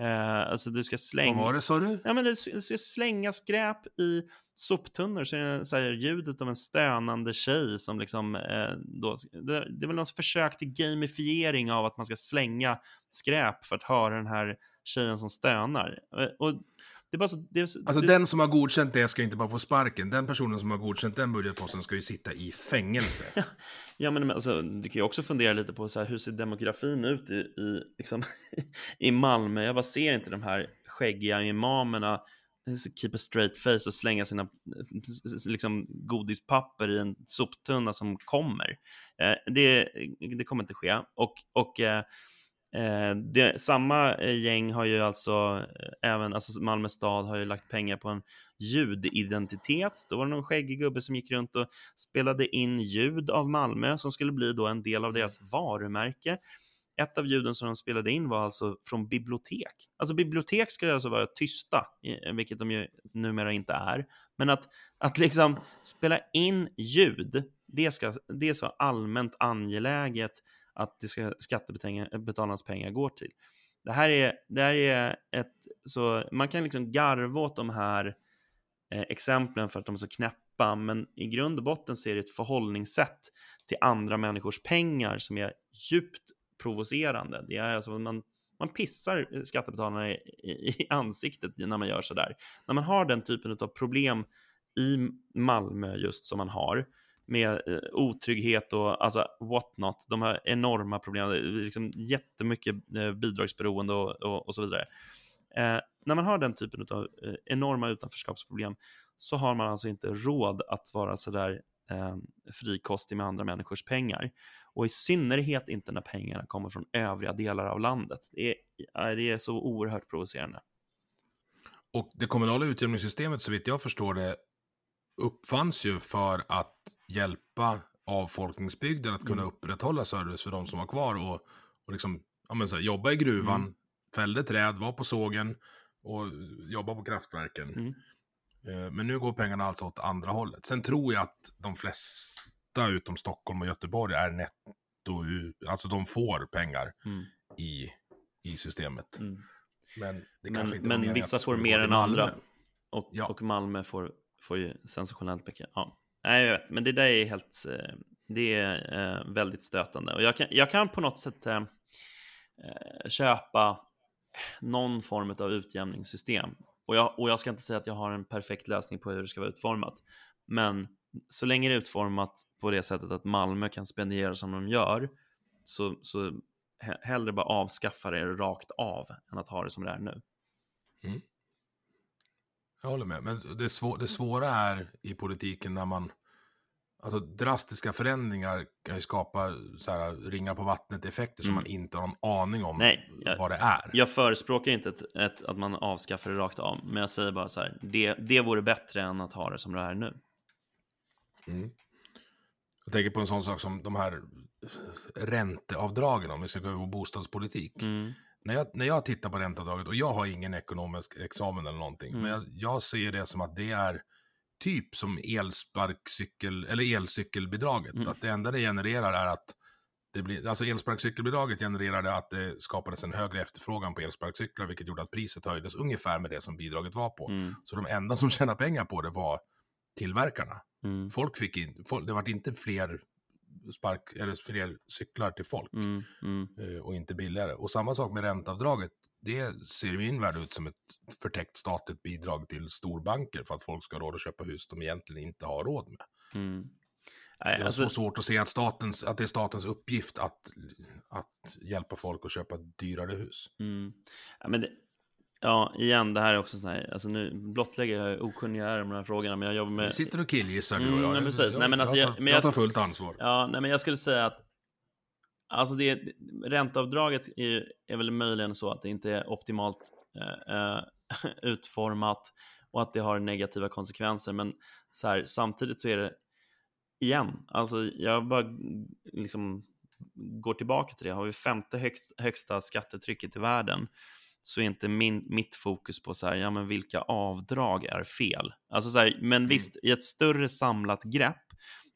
Eh, alltså du ska slänga... Vad var det sa du? Ja, men du ska slänga skräp i soptunnor så är det så här, ljudet av en stönande tjej som liksom eh, då, det, det är väl något försök till gamifiering av att man ska slänga skräp för att höra den här tjejen som stönar. Eh, och det är bara så, det är så, alltså det... den som har godkänt det ska inte bara få sparken. Den personen som har godkänt den budgetposten ska ju sitta i fängelse. ja, men alltså, du kan ju också fundera lite på så här, hur ser demografin ut i, i, liksom, i Malmö? Jag bara ser inte de här skäggiga imamerna keep a straight face och slänga sina liksom, godispapper i en soptunna som kommer. Eh, det, det kommer inte ske. Och, och eh, Eh, det, samma eh, gäng har ju alltså, eh, även alltså Malmö stad har ju lagt pengar på en ljudidentitet. Då var det någon skäggig gubbe som gick runt och spelade in ljud av Malmö som skulle bli då en del av deras varumärke. Ett av ljuden som de spelade in var alltså från bibliotek. Alltså bibliotek ska alltså vara tysta, vilket de ju numera inte är. Men att, att liksom spela in ljud, det ska, det är så allmänt angeläget att det ska skattebetalarnas pengar går till. Det här är, det här är ett, så man kan liksom garva åt de här eh, exemplen för att de är så knäppa, men i grund och botten så är det ett förhållningssätt till andra människors pengar som är djupt provocerande. Det är alltså man, man pissar eh, skattebetalarna i, i, i ansiktet när man gör sådär. När man har den typen av problem i Malmö just som man har, med eh, otrygghet och alltså what not. De har enorma problem, eh, liksom jättemycket eh, bidragsberoende och, och, och så vidare. Eh, när man har den typen av enorma utanförskapsproblem så har man alltså inte råd att vara sådär eh, frikostig med andra människors pengar. Och i synnerhet inte när pengarna kommer från övriga delar av landet. Det är, det är så oerhört provocerande. Och det kommunala utjämningssystemet, så vitt jag förstår det, uppfanns ju för att hjälpa avfolkningsbygden att kunna mm. upprätthålla service för de som var kvar och, och liksom, ja, men så här, jobba i gruvan, mm. fällde träd, var på sågen och jobba på kraftverken. Mm. Eh, men nu går pengarna alltså åt andra hållet. Sen tror jag att de flesta utom Stockholm och Göteborg är netto, alltså de får pengar mm. i, i systemet. Mm. Men, men, men vissa får mer än andra. Och, ja. och Malmö får får ju sensationellt mycket. Ja. Nej, jag vet, men det där är helt, eh, det är eh, väldigt stötande. Och jag kan, jag kan på något sätt eh, köpa någon form av utjämningssystem. Och jag, och jag ska inte säga att jag har en perfekt lösning på hur det ska vara utformat. Men så länge det är utformat på det sättet att Malmö kan spendera som de gör, så, så hellre bara avskaffa det rakt av än att ha det som det är nu. Mm. Jag håller med. Men det, svå det svåra är i politiken när man... Alltså drastiska förändringar kan ju skapa så här, ringar på vattnet-effekter mm. som man inte har någon aning om Nej, jag, vad det är. Jag förespråkar inte ett, ett, att man avskaffar det rakt av, men jag säger bara så här, det, det vore bättre än att ha det som det är nu. Mm. Jag tänker på en sån sak som de här ränteavdragen, om vi ska gå över på bostadspolitik. Mm när jag, när jag tittar på ränteavdraget, och jag har ingen ekonomisk examen eller någonting, mm. men jag, jag, ser det som att det är typ som elsparkcykel, eller elcykelbidraget. Mm. Att det enda det genererar är att det blir, alltså elsparkcykelbidraget genererade att det skapades en högre efterfrågan på elsparkcyklar, vilket gjorde att priset höjdes ungefär med det som bidraget var på. Mm. Så de enda som tjänade pengar på det var tillverkarna. Mm. Folk fick in, folk, det var inte fler spark, eller fler cyklar till folk Mm. Mm. eh, och inte billigare. Och samma sak med ränteavdraget. Det ser i min värld ut som ett förtäckt statligt bidrag till storbanker för att folk ska ha råd att köpa hus de egentligen inte har råd med. Mm. Det Nej, är alltså, så svårt att se att, statens, att det är statens uppgift att, att hjälpa folk att köpa dyrare hus. mm. ja, men det, ja, igen, det här är också sån här, alltså nu blottlägger jag hur okunnig jag är om de här frågorna, men jag jobbar med... Vi sitter och killgissar och Mm, jag. nej, precis. Nej, men alltså, jag, jag- tar, men jag jag- tar fullt ansvar. Ja, nej, men jag skulle säga att alltså det, ränteavdraget är, är väl möjligen så att det inte är optimalt eh, eh, utformat och att det har negativa konsekvenser. Men så här, samtidigt så är det, igen, alltså jag bara liksom går tillbaka till det. Har vi femte högst, högsta skattetrycket i världen så är inte min, mitt fokus på så här, ja, men vilka avdrag är fel. Alltså så här, men visst, i ett större samlat grepp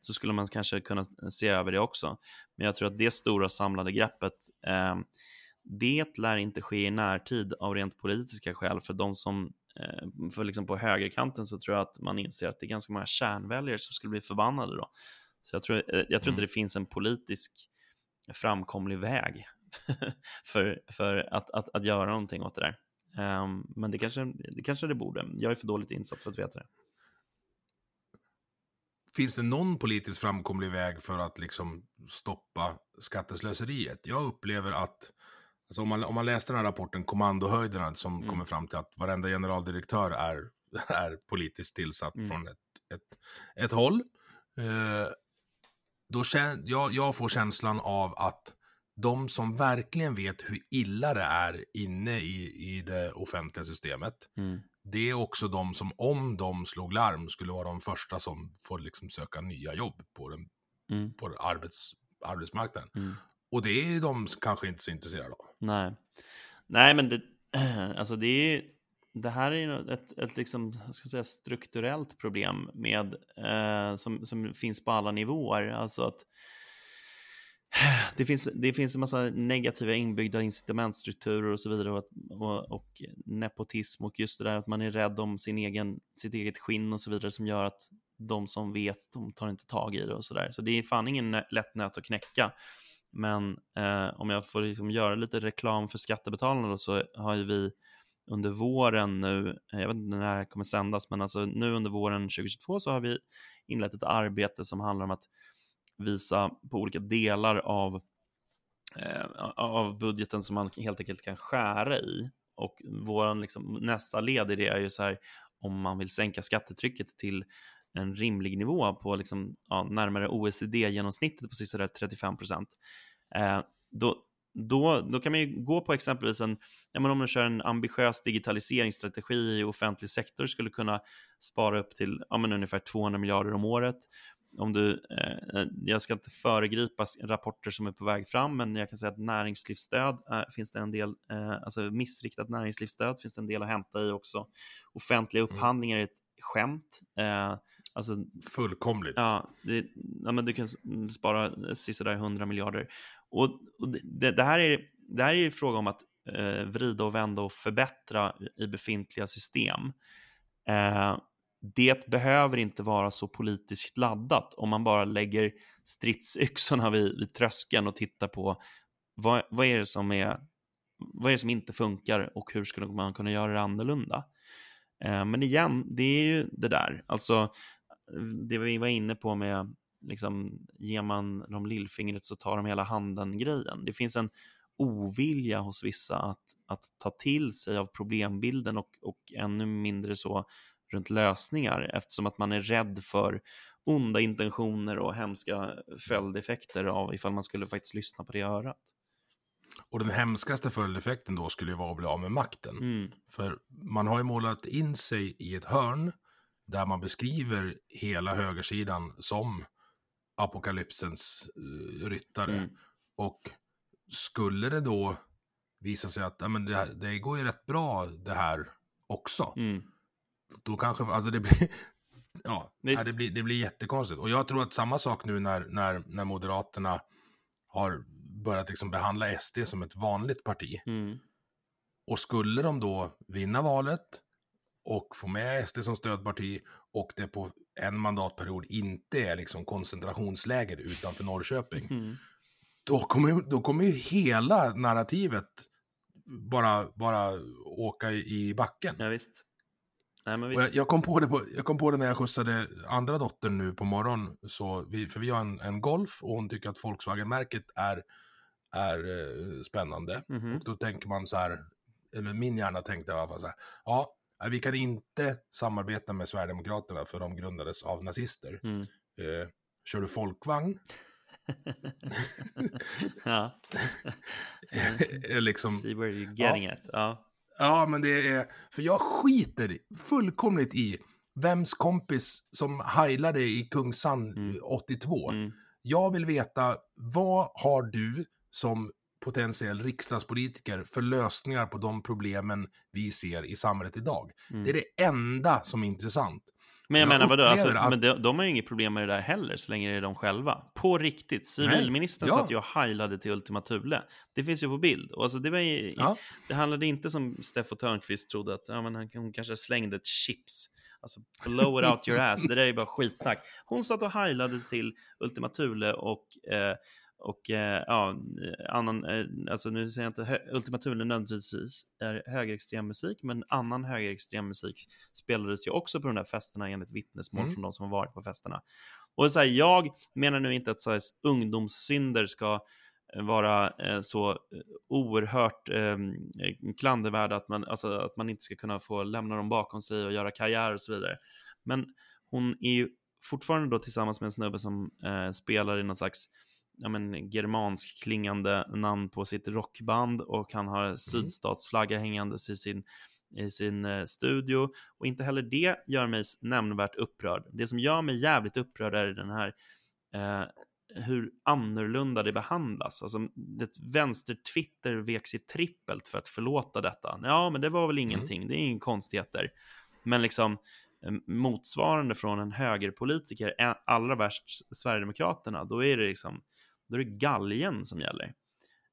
så skulle man kanske kunna se över det också. Men jag tror att det stora samlade greppet, eh, det lär inte ske i närtid av rent politiska skäl. För de som, eh, för liksom på högerkanten så tror jag att man inser att det är ganska många kärnväljare som skulle bli förbannade då. Så jag tror, eh, jag tror inte det finns en politisk framkomlig väg för, för att, att, att göra någonting åt det där. Ehm, men det kanske, det kanske det borde. Jag är för dåligt insatt för att veta det. Finns det någon politiskt framkomlig väg för att liksom stoppa skatteslöseriet? Jag upplever att, alltså om, man, om man läste den här rapporten, Kommandohöjderna, som Mm. kommer fram till att varenda generaldirektör är, är politiskt tillsatt Mm. från ett, ett, ett håll. Eh, då kän, jag, jag får känslan av att de som verkligen vet hur illa det är inne i, i det offentliga systemet, Mm. det är också de som om de slog larm skulle vara de första som får liksom söka nya jobb på, den, Mm. på arbets, arbetsmarknaden. Mm. Och det är de som kanske inte så intresserade av. Nej. Nej, men det, alltså det, är, det här är ju ett, ett liksom, ska säga, strukturellt problem med, eh, som, som finns på alla nivåer. Alltså att det finns, det finns en massa negativa inbyggda incitamentstrukturer och så vidare och, och, och nepotism och just det där att man är rädd om sin egen, sitt eget skinn och så vidare som gör att de som vet, de tar inte tag i det och så där. Så det är fan ingen lätt nöt att knäcka. Men eh, om jag får liksom göra lite reklam för skattebetalarna då, så har ju vi under våren nu, eh, jag vet inte när det här kommer sändas, men alltså nu under våren 2022 så har vi inlett ett arbete som handlar om att visa på olika delar av, eh, av budgeten som man helt enkelt kan skära i. Och våran liksom, nästa led i det är ju så här, om man vill sänka skattetrycket till en rimlig nivå på liksom, ja, närmare OECD-genomsnittet på sisådär 35 procent. Eh, då, då, då kan man ju gå på exempelvis en, ja, men om man kör en ambitiös digitaliseringsstrategi i offentlig sektor skulle kunna spara upp till ja, men ungefär 200 miljarder om året. Om du, eh, jag ska inte föregripa rapporter som är på väg fram, men jag kan säga att näringslivsstöd eh, finns det en del, eh, alltså missriktat näringslivsstöd finns det en del att hämta i också. Offentliga upphandlingar är ett skämt. Eh, alltså Fullkomligt. Ja, det, ja men du kan s- spara sisådär 100 miljarder. Och, och det, det, här är, det här är ju fråga om att eh, vrida och vända och förbättra i befintliga system. Eh, det behöver inte vara så politiskt laddat om man bara lägger stridsyxorna vid, vid tröskeln och tittar på vad, vad, är det som är, vad är det som inte funkar och hur skulle man kunna göra det annorlunda. Eh, men igen, det är ju det där. Alltså, det vi var inne på med liksom, ger man dem lillfingret så tar de hela handen-grejen. Det finns en ovilja hos vissa att, att ta till sig av problembilden och, och ännu mindre så runt lösningar eftersom att man är rädd för onda intentioner och hemska följdeffekter av ifall man skulle faktiskt lyssna på det örat. Och den hemskaste följdeffekten då skulle ju vara att bli av med makten. Mm. För man har ju målat in sig i ett hörn där man beskriver hela högersidan som apokalypsens uh, ryttare. Mm. Och skulle det då visa sig att ja, men det, det går ju rätt bra det här också. Mm. Då kanske, alltså det blir, ja, Visst. det, blir, det blir jättekonstigt. Och jag tror att samma sak nu när, när, när Moderaterna har börjat liksom behandla SD som ett vanligt parti. Mm. Och skulle de då vinna valet och få med SD som stödparti och det på en mandatperiod inte är liksom koncentrationsläger utanför Norrköping, Mm. då kommer, då kommer ju hela narrativet bara, bara åka i i backen. Ja, visst. Nej, men jag, jag, kom på det på, jag kom på det när jag skjutsade andra dottern nu på morgonen. Så vi, för vi har en, en Golf och hon tycker att Volkswagen-märket är, är eh, spännande. Mhm. Och då tänker man så här, eller min hjärna tänkte i alla fall så här, ja, vi kan inte samarbeta med Sverigedemokraterna för de grundades av nazister. Mm. Eh, kör du folkvagn? ja. är liksom, See where you're getting it. Ja. Ja, men det är... För jag skiter fullkomligt i vems kompis som heilade i Kungsan Mm. 82. Mm. Jag vill veta, vad har du som potentiell riksdagspolitiker för lösningar på de problemen vi ser i samhället idag? Mm. Det är det enda som är intressant. Men jag, Jag menar vadå, alltså, att- men de, de har ju inget problem med det där heller, så länge det är de själva. På riktigt, civilministern ja. satt ju och heilade till Ultima Thule. Det finns ju på bild. Och alltså, det, var ju, Ja. det handlade inte som Steffo Törnqvist trodde, att ja, men han, hon kanske slängde ett chips. Alltså, blow it out your ass. Det där är ju bara skitsnack. Hon satt och heilade till Ultima Thule och eh, och eh, ja, annan, eh, alltså nu säger jag inte hö- Ultima Thule nödvändigtvis är högerextrem musik, men annan högerextrem musik spelades ju också på de där festerna enligt vittnesmål Mm. från de som har varit på festerna. Och så här, jag menar nu inte att så här, ungdomssynder ska eh, vara eh, så oerhört eh, klandervärda att man, alltså, att man inte ska kunna få lämna dem bakom sig och göra karriär och så vidare. Men hon är ju fortfarande då tillsammans med en snubbe som spelar i någon slags ja, men, germansk klingande namn på sitt rockband och han har sydstatsflagga hängandes i sin, i sin eh, studio. Och inte heller det gör mig nämnvärt upprörd. Det som gör mig jävligt upprörd är den här eh, hur annorlunda det behandlas. Alltså, det vänster-Twitter vek sig trippelt för att förlåta detta. Ja, men det var väl ingenting, det är inga konstigheter. Men liksom eh, motsvarande från en högerpolitiker, ä- allra värst Sverigedemokraterna, då är det liksom, då är det galgen som gäller.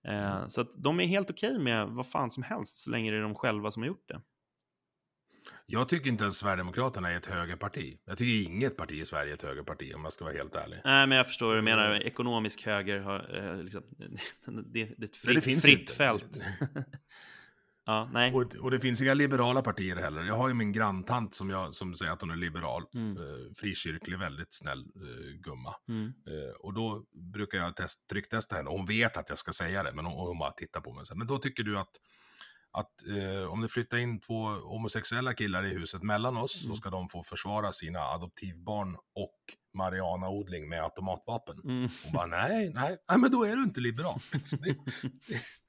Eh, Så att de är helt okej med vad fan som helst, så länge det är de själva som har gjort det. Jag tycker inte ens Sverigedemokraterna är ett högerparti. Jag tycker inget parti i Sverige är ett högerparti, om jag ska vara helt ärlig. Nej, men jag förstår vad du menar. Ekonomisk höger har eh, liksom, det, det är ett Nej, det fritt, finns fritt fält. ja, nej. Och, och det finns inga liberala partier heller. Jag har ju min granntant som, jag, som säger att hon är liberal. Mm. Eh, frikyrklig, väldigt snäll eh, gumma. Mm. Eh, och då brukar jag test, trycktesta henne. Och hon vet att jag ska säga det, men hon, hon bara tittar på mig. och säger, Men då tycker du att, att eh, om det flyttar in två homosexuella killar i huset mellan oss Mm. så ska de få försvara sina adoptivbarn och marijuanaodling med automatvapen. Mm. Hon bara, nej, nej, nej, men då är du inte liberal.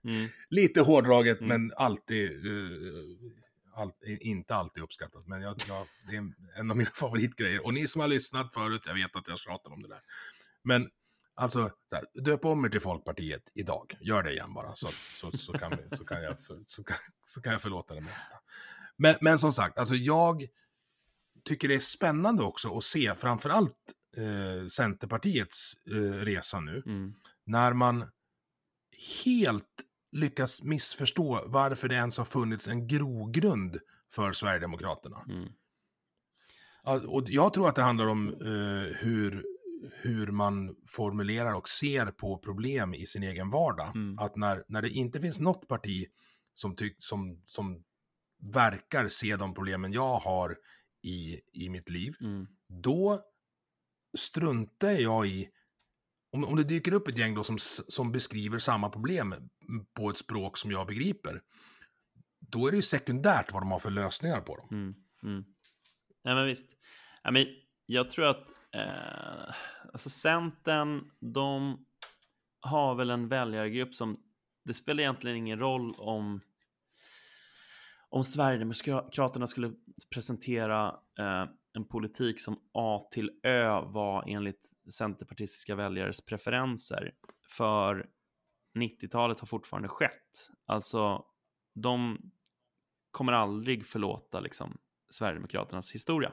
Mm. Lite hårdraget, Mm. men alltid, uh, all, inte alltid uppskattat. Men jag, jag, det är en av mina favoritgrejer. Och ni som har lyssnat förut, jag vet att jag tjatar om det där. Men alltså, så här, döp om er till Folkpartiet idag. Gör det igen bara, så, så, så, kan, vi, så, kan, jag för, så, kan, så kan jag förlåta det mesta. Men, men som sagt, alltså jag tycker det är spännande också att se framförallt eh, Centerpartiets eh, resa nu Mm. när man helt lyckas missförstå varför det ens har funnits en grogrund för Sverigedemokraterna. Mm. Och jag tror att det handlar om eh, hur, hur man formulerar och ser på problem i sin egen vardag. Mm. Att när, när det inte finns något parti som, tyck, som, som verkar se de problemen jag har i, i mitt liv, Mm. då struntar jag i om, om det dyker upp ett gäng då som, som beskriver samma problem på ett språk som jag begriper, då är det ju sekundärt vad de har för lösningar på dem. Mm. Mm. Nej, men visst. Ja, men jag tror att eh, alltså Centern, de har väl en väljargrupp som det spelar egentligen ingen roll om om Sverigedemokraterna skulle presentera eh, en politik som A till Ö var enligt centerpartistiska väljares preferenser. För 90-talet har fortfarande skett. Alltså, de kommer aldrig förlåta liksom, Sverigedemokraternas historia.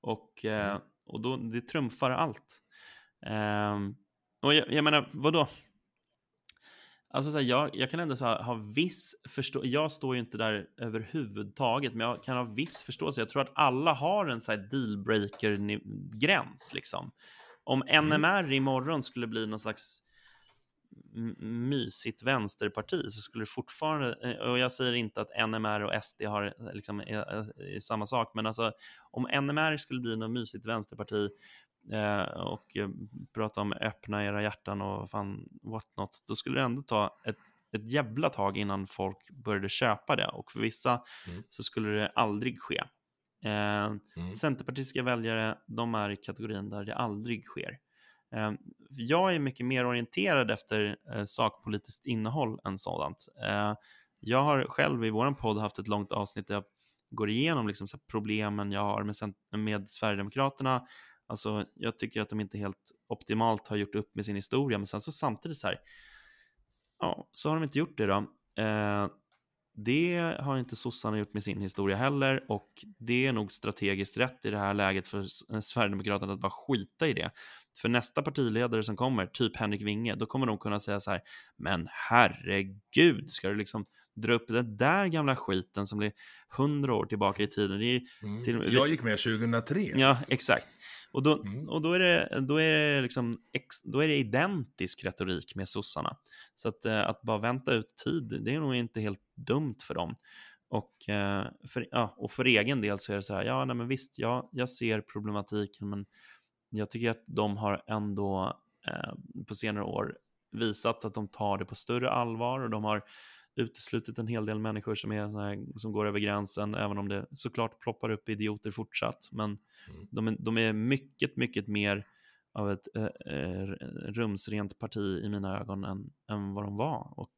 Och, eh, mm och då, det trumfar allt. Um, och jag, jag menar, vadå? Alltså så här, jag, jag kan ändå så här, ha viss förståelse. Jag står ju inte där överhuvudtaget, men jag kan ha viss förståelse. Jag tror att alla har en så dealbreaker-gräns. Liksom. Om NMR mm. imorgon skulle bli någon slags mysigt vänsterparti så skulle det fortfarande, eh, och jag säger inte att NMR och SD har, eh, liksom, är, är samma sak, men alltså om NMR skulle bli något mysigt vänsterparti eh, och eh, prata om öppna era hjärtan och fan what not, då skulle det ändå ta ett, ett jävla tag innan folk började köpa det och för vissa mm. så skulle det aldrig ske. Eh, mm. Centerpartistiska väljare, de är i kategorin där det aldrig sker. Ehm, jag är mycket mer orienterad efter eh, sakpolitiskt innehåll än sådant. Ehm, jag har själv i vår podd haft ett långt avsnitt där jag går igenom liksom, problemen jag har med, med Sverigedemokraterna. Alltså, jag tycker att de inte helt optimalt har gjort upp med sin historia, men sen så samtidigt så här, ja, så har de inte gjort det då. Eh, det har inte sossarna gjort med sin historia heller och det är nog strategiskt rätt i det här läget för Sverigedemokraterna att bara skita i det. För nästa partiledare som kommer, typ Henrik Winge, då kommer de kunna säga så här, men herregud, ska du liksom dra upp den där gamla skiten som blir hundra år tillbaka i tiden? Det mm. till, Jag gick med 2003. Ja, exakt. Och då, mm. och då är det, då är det, liksom, då är det identisk retorik med sossarna. Så att, eh, att bara vänta ut tid, det är nog inte helt dumt för dem. Och eh, för, ja, och för egen del så är det så här, ja, nej, men visst, ja, jag ser problematiken, men jag tycker att de har ändå eh, på senare år visat att de tar det på större allvar och de har uteslutit en hel del människor som, är som går över gränsen, även om det såklart ploppar upp idioter fortsatt. Men mm. de, är, de är mycket, mycket mer av ett eh, eh, rumsrent parti i mina ögon än, än vad de var. Och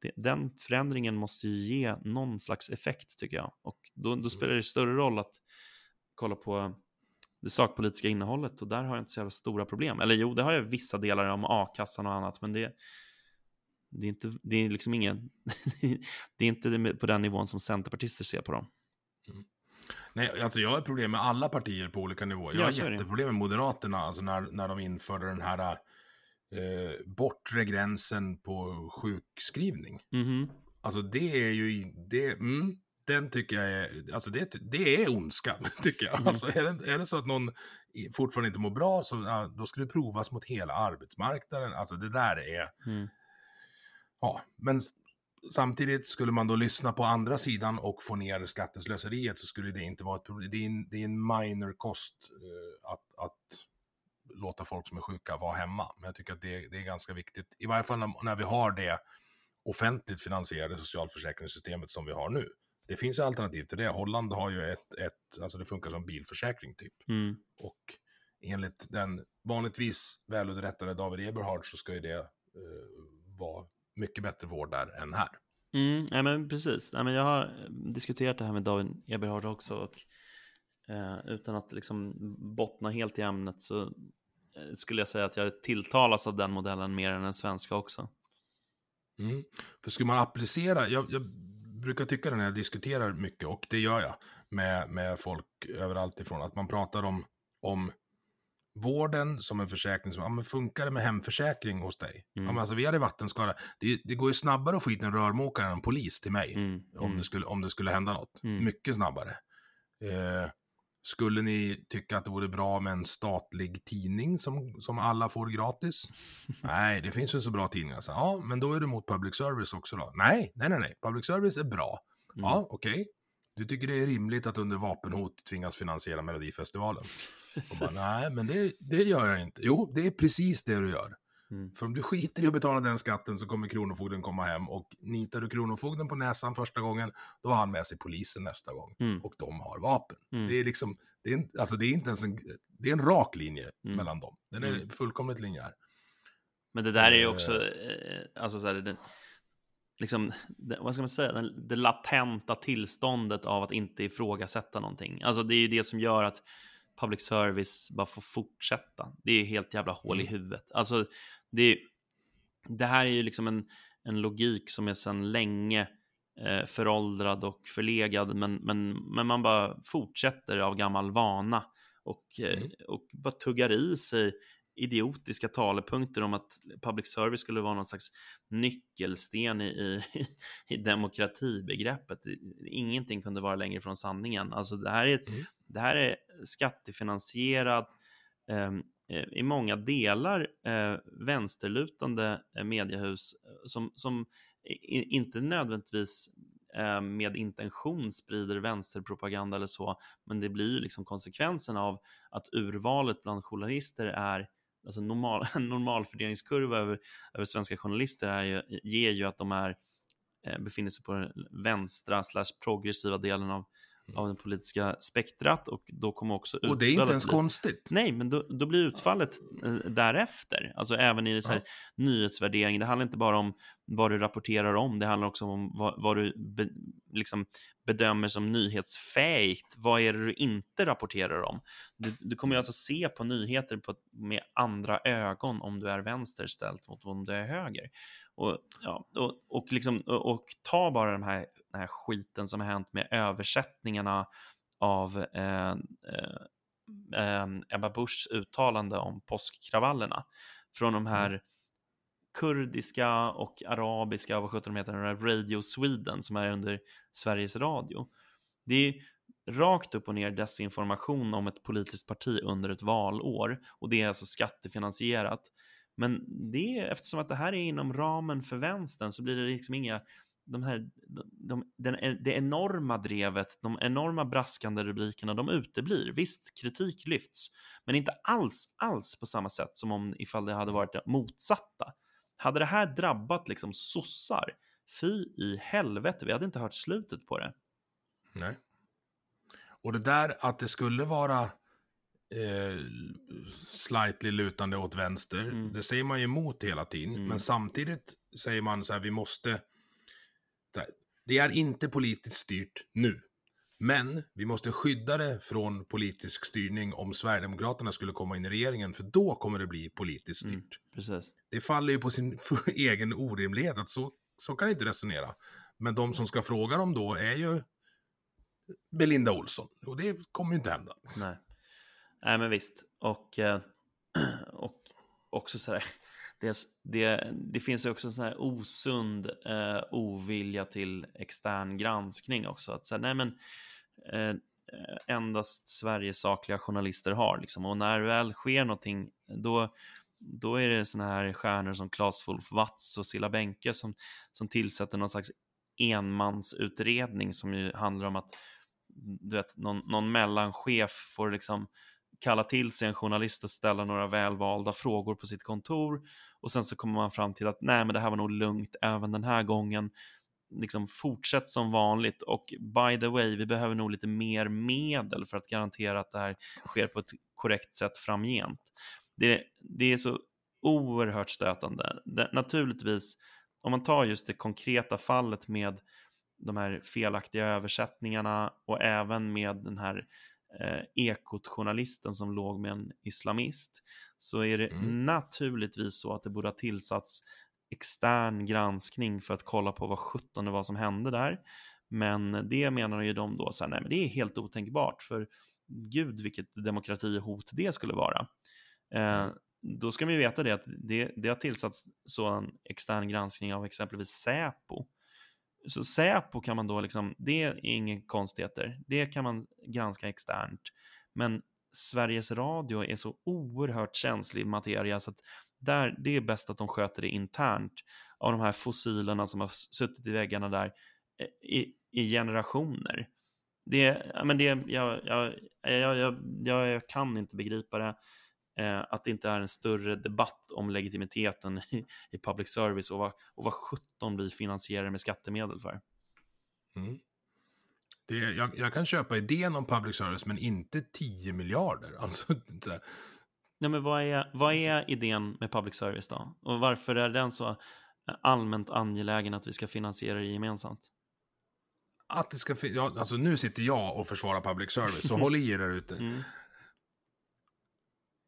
det, den förändringen måste ju ge någon slags effekt tycker jag. Och då, då mm. spelar det större roll att kolla på det sakpolitiska innehållet och där har jag inte så jävla stora problem. Eller jo, det har jag vissa delar om a-kassan och annat, men det, det är inte, det är liksom ingen, det är inte på den nivån som centerpartister ser på dem. Mm. Nej, alltså jag har problem med alla partier på olika nivåer. Jag ja, har jätteproblem med Moderaterna, alltså när, när de införde den här eh, bortre gränsen på sjukskrivning. Mm. Alltså det är ju, det, mm, den tycker jag är, alltså det, det är ondska, tycker jag. Mm. Alltså är det, är det så att någon fortfarande inte mår bra, så då ska det provas mot hela arbetsmarknaden. Alltså det där är, mm. ja, men samtidigt skulle man då lyssna på andra sidan och få ner skatteslöseriet så skulle det inte vara ett problem. Det är en, det är en minor kost uh, att, att låta folk som är sjuka vara hemma. Men jag tycker att det, det är ganska viktigt, i varje fall när, när vi har det offentligt finansierade socialförsäkringssystemet som vi har nu det finns alternativ till det. Holland har ju ett, ett alltså det funkar som bilförsäkring typ. Mm. Och enligt den vanligtvis välunderrättade David Eberhard så ska ju det uh, vara mycket bättre vård där än här. Mm, ja, men precis. Ja, men jag har eh, diskuterat det här med David Eberhard också. Och, uh, utan att liksom bottna helt i ämnet så uh, skulle jag säga att jag tilltalas av den modellen mer än den svenska också. Mm. För skulle man applicera, jag, jag brukar tycka det när jag diskuterar mycket, och det gör jag med, med folk överallt ifrån, att man pratar om, om vården som en försäkring som, ja men funkar det med hemförsäkring hos dig? Mm. Ja, men alltså vi hade vattenskada, det, det går ju snabbare att få hit en rörmokare än en polis till mig, mm. Om, det mm. skulle, om det skulle hända något. Mm. Mycket snabbare. Eh, skulle ni tycka att det vore bra med en statlig tidning som, som alla får gratis? nej, det finns ju så bra tidningar. Så, ja, men då är du emot public service också då? Nej, nej, nej, nej. Public service är bra. Mm. Ja, okej. Okay. Du tycker det är rimligt att under vapenhot tvingas finansiera Melodifestivalen? Bara, nej, men det, det gör jag inte. Jo, det är precis det du gör. Mm. För om du skiter i att betala den skatten så kommer Kronofogden komma hem och nitar du Kronofogden på näsan första gången, då har han med sig polisen nästa gång. Mm. Och de har vapen. Mm. Det är liksom, det är, alltså det är inte ens en, det är en rak linje mm. mellan dem. Den är mm. fullkomligt linjär. Men det där är ju eh. också, eh, alltså så här, det, liksom, det, vad ska man säga, det, det latenta tillståndet av att inte ifrågasätta någonting. Alltså det är ju det som gör att public service bara får fortsätta. Det är helt jävla hål i mm. huvudet. Alltså, det, det här är ju liksom en, en logik som är sedan länge eh, föråldrad och förlegad, men, men, men man bara fortsätter av gammal vana och, eh, Mm. och bara tuggar i sig idiotiska talepunkter om att public service skulle vara någon slags nyckelsten i, i, i demokratibegreppet. Ingenting kunde vara längre från sanningen. Alltså det här är, Mm. det här är skattefinansierat, eh, eh, i många delar eh, vänsterlutande eh, mediehus eh, som, som i, inte nödvändigtvis eh, med intention sprider vänsterpropaganda eller så, men det blir ju liksom konsekvensen av att urvalet bland journalister är Alltså normal, en normalfördelningskurva över, över svenska journalister är ju, ger ju att de är, eh, befinner sig på den vänstra slash progressiva delen av, av det politiska spektrat och då kommer också Och det är inte ens konstigt. Nej, men då, då blir utfallet eh, därefter. Alltså även i så här, nyhetsvärdering. Det handlar inte bara om vad du rapporterar om, det handlar också om vad, vad du be, liksom bedömer som nyhetsfähigt. Vad är det du inte rapporterar om? Du, du kommer ju alltså se på nyheter på, med andra ögon om du är vänster ställt mot om du är höger. Och, ja, och, och, liksom, och, och ta bara den här, den här skiten som har hänt med översättningarna av eh, eh, eh, Ebba Buschs uttalande om påskkravallerna från de här mm kurdiska och arabiska, vad sjutton de heter, Radio Sweden som är under Sveriges Radio. Det är rakt upp och ner desinformation om ett politiskt parti under ett valår och det är alltså skattefinansierat. Men det är, eftersom att det här är inom ramen för vänstern så blir det liksom inga de här, de, de, den, det enorma drevet, de enorma braskande rubrikerna, de uteblir. Visst, kritik lyfts, men inte alls, alls på samma sätt som om ifall det hade varit det motsatta. Hade det här drabbat liksom sossar, fy i helvete, vi hade inte hört slutet på det. Nej. Och det där att det skulle vara eh, slightly lutande åt vänster, Mm. det säger man ju emot hela tiden. Mm. Men samtidigt säger man så här, vi måste... Här, det är inte politiskt styrt nu. Men vi måste skydda det från politisk styrning om Sverigedemokraterna skulle komma in i regeringen, för då kommer det bli politiskt styrt. Mm. Precis. Det faller ju på sin egen orimlighet att så, så kan det inte resonera. Men de som ska fråga dem då är ju Belinda Olsson. Och det kommer ju inte hända. Nej. Nej, men visst. Och, eh, och också så här, det, det, det finns ju också en sån här osund eh, ovilja till extern granskning också. Att säga, nej men, Eh, eh, endast Sveriges sakliga journalister har. Liksom. Och när väl sker någonting, då, då är det såna här stjärnor som Claes Wolf Watz och Silla Bänke som, som tillsätter någon slags enmansutredning som ju handlar om att du vet, någon, någon mellanchef får liksom kalla till sig en journalist och ställa några välvalda frågor på sitt kontor och sen så kommer man fram till att nej men det här var nog lugnt även den här gången liksom fortsätt som vanligt och by the way vi behöver nog lite mer medel för att garantera att det här sker på ett korrekt sätt framgent. Det, det är så oerhört stötande. Det, naturligtvis, om man tar just det konkreta fallet med de här felaktiga översättningarna och även med den här eh, ekot-journalisten som låg med en islamist så är det Mm. naturligtvis så att det borde ha tillsatts extern granskning för att kolla på vad sjutton det var som hände där. Men det menar ju de då så här, nej men det är helt otänkbart för gud vilket demokratihot det skulle vara. Eh, då ska man ju veta det att det, det har tillsatts sådan extern granskning av exempelvis Säpo. Så Säpo kan man då liksom, det är inga konstigheter, det kan man granska externt. Men Sveriges Radio är så oerhört känslig materia så att där, det är bäst att de sköter det internt av de här fossilerna som har suttit i väggarna där eh, i, i generationer. Det, men det, jag, jag, jag, jag, jag, jag kan inte begripa det. Eh, att det inte är en större debatt om legitimiteten i, i public service och vad, och vad 17 vi finansierar med skattemedel för. Mm. Det, jag, jag kan köpa idén om public service, men inte 10 miljarder. Alltså, Ja, men vad är, vad är idén med public service då? Och varför är den så allmänt angelägen att vi ska finansiera det gemensamt? att det ska ja, alltså nu sitter jag och försvarar public service, så håll i er där ute.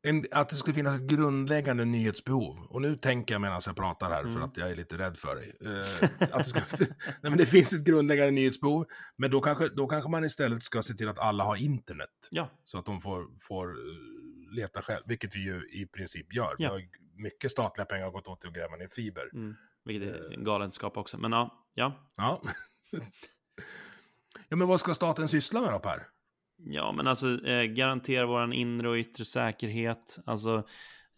Mm. en, att det skulle finnas ett grundläggande nyhetsbehov. Och nu tänker jag medan jag pratar här, för Mm. att jag är lite rädd för dig. Eh, att det, ska, nej, men det finns ett grundläggande nyhetsbehov, men då kanske, då kanske man istället ska se till att alla har internet. Ja, Så att de får, får eh, leta själv, vilket vi ju i princip gör. Vi Ja. har ju mycket statliga pengar gått åt till att gräva ner fiber. mm, vilket är en galenskap också. Men ja, ja. Ja. ja, men vad ska staten syssla med då, Per? Ja, men alltså eh, garantera vår inre och yttre säkerhet. Alltså,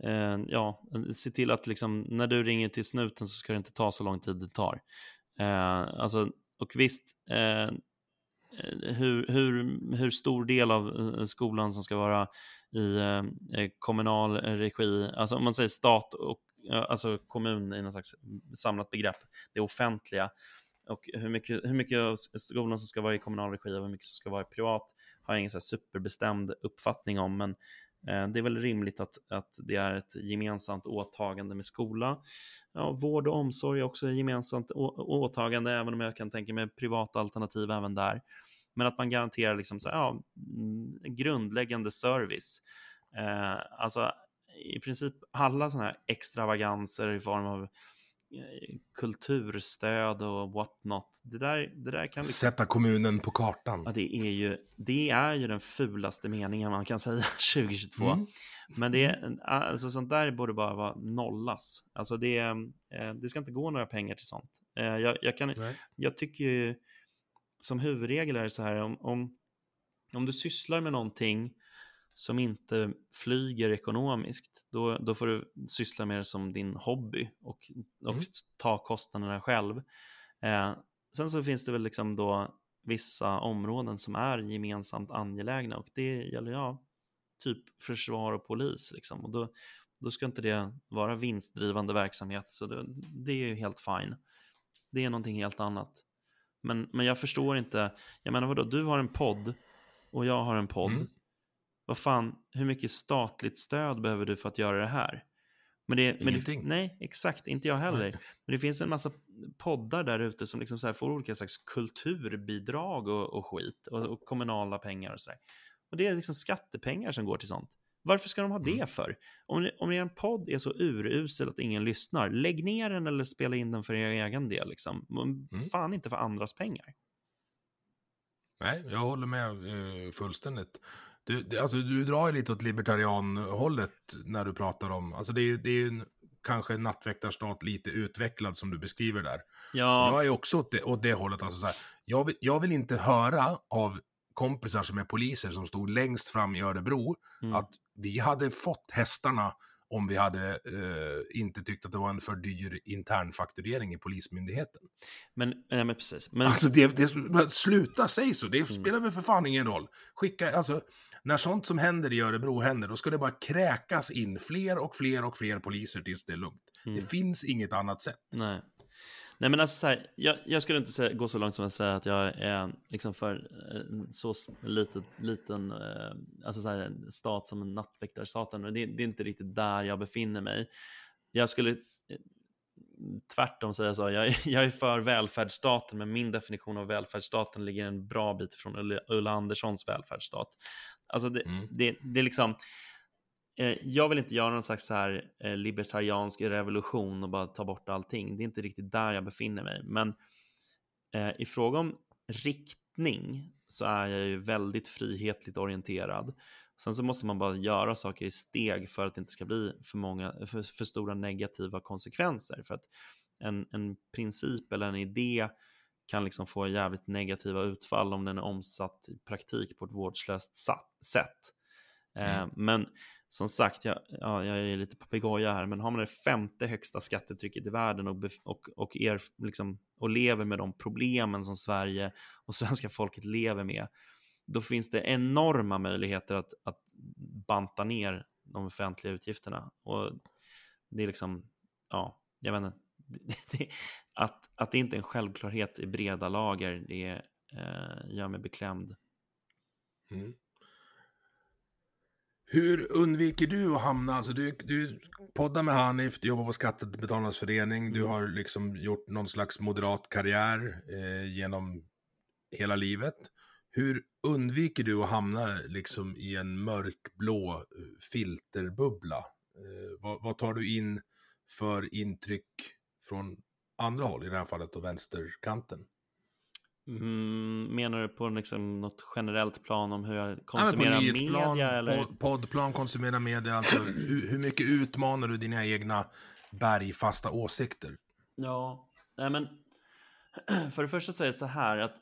eh, ja, se till att liksom, när du ringer till snuten så ska det inte ta så lång tid det tar. Eh, alltså, och visst, eh, Eh, hur, hur, hur stor del av eh, skolan som ska vara i eh, kommunal regi, alltså om man säger stat och alltså kommun i något slags samlat begrepp, det offentliga, och hur mycket, hur mycket av skolan som ska vara i kommunal regi och hur mycket som ska vara i privat har jag ingen så här superbestämd uppfattning om, men Eh, det är väl rimligt att, att det är ett gemensamt åtagande med skola. Ja, vård och omsorg är också ett gemensamt åtagande, även om jag kan tänka mig privata alternativ även där. Men att man garanterar liksom så ja, mm, grundläggande service. Eh, alltså i princip alla sådana här extravaganser i form av eh, kulturstöd och what not. Det där, det där kan liksom Sätta kommunen på kartan. Ja, det är ju, det är ju den fulaste meningen man kan säga 2022. Mm. Men det, är- alltså, sånt där borde bara vara nollas. Alltså det, eh, det ska inte gå några pengar till sånt. Eh, Jag, jag, kan, Nej. jag tycker ju som huvudregel är det så här om, om, om du sysslar med någonting som inte flyger ekonomiskt, då, då får du syssla med det som din hobby och, och Mm. ta kostnaderna själv. Eh, sen så finns det väl liksom då vissa områden som är gemensamt angelägna och det gäller ja, typ försvar och polis liksom. Och då, då ska inte det vara vinstdrivande verksamhet, så det, det är ju helt fine. Det är någonting helt annat. Men, men jag förstår inte, jag menar vadå, du har en podd och jag har en podd. Mm. Vad fan, hur mycket statligt stöd behöver du för att göra det här? Men det, men det, Ingenting. nej, exakt, inte jag heller. Nej. Men det finns en massa poddar där ute som liksom så får olika slags kulturbidrag och, och skit och, och kommunala pengar och sådär. Och det är liksom skattepengar som går till sånt. Varför ska de ha det Mm. för? Om, om er podd är så urusel att ingen lyssnar, lägg ner den eller spela in den för er egen del. Liksom. Mm. Fan inte för andras pengar. Nej, jag håller med eh, fullständigt. Du, det, alltså, du drar ju lite åt libertarianhållet när du pratar om, alltså det är, det är ju en, kanske en nattväktarstat lite utvecklad som du beskriver där. Ja, Jag är också åt det, åt det hållet. Alltså så här, jag, vill, jag vill inte höra av kompisar som är poliser som stod längst fram i Örebro Mm. att vi hade fått hästarna om vi hade eh, inte tyckt att det var en för dyr internfakturering i Polismyndigheten. men, nej, men precis. Men, Alltså, det, det, sluta säg så, det Mm. spelar väl för fan ingen roll. Skicka, alltså, när sånt som händer i Örebro händer, då ska det bara kräkas in fler och fler och fler poliser tills det är lugnt. Mm. Det finns inget annat sätt. Nej. Nej men alltså så här, jag, jag skulle inte säga, gå så långt som att säga att jag är liksom för eh, så liten, liten eh, alltså så här, en stat som en nattväktarstaten. Det, det är inte riktigt där jag befinner mig. Jag skulle eh, tvärtom säga så, jag, är- jag är för välfärdsstaten, men min definition av välfärdsstaten ligger en bra bit från Ulla Anderssons välfärdsstat. Alltså det, Mm. det, det är liksom, eh, jag vill inte göra någon slags så här eh, libertariansk revolution och bara ta bort allting. Det är inte riktigt där jag befinner mig. Men eh, i fråga om riktning så är jag ju väldigt frihetligt orienterad. Sen så måste man bara göra saker i steg för att det inte ska bli för, många, för, för stora negativa konsekvenser. För att en, en princip eller en idé kan liksom få jävligt negativa utfall om den är omsatt i praktik på ett vårdslöst sätt. Eh, Mm. Men som sagt, jag, ja, jag är lite papegoja här, men har man det femte högsta skattetrycket i världen och, och, och, er, liksom, och lever med de problemen som Sverige och svenska folket lever med, då finns det enorma möjligheter att, att banta ner de offentliga utgifterna. Och det är liksom, ja, jag vet inte, det, det, att, att det inte är en självklarhet i breda lager, det eh, gör mig beklämd. Mm. Hur undviker du att hamna, alltså du, du poddar med Hanif, du jobbar på Skattebetalarnas förening, du har liksom gjort någon slags moderat karriär eh, genom hela livet. Hur undviker du att hamna liksom i en mörkblå eh, filterbubbla? Eh, vad, vad tar du in för intryck från andra håll, i det här fallet då vänsterkanten? Mm, menar du på liksom något generellt plan om hur jag konsumerar ja, media? Eller? Poddplan, konsumera media, alltså hur, hur mycket utmanar du dina egna bergfasta åsikter? Ja, nej men för det första är det så här att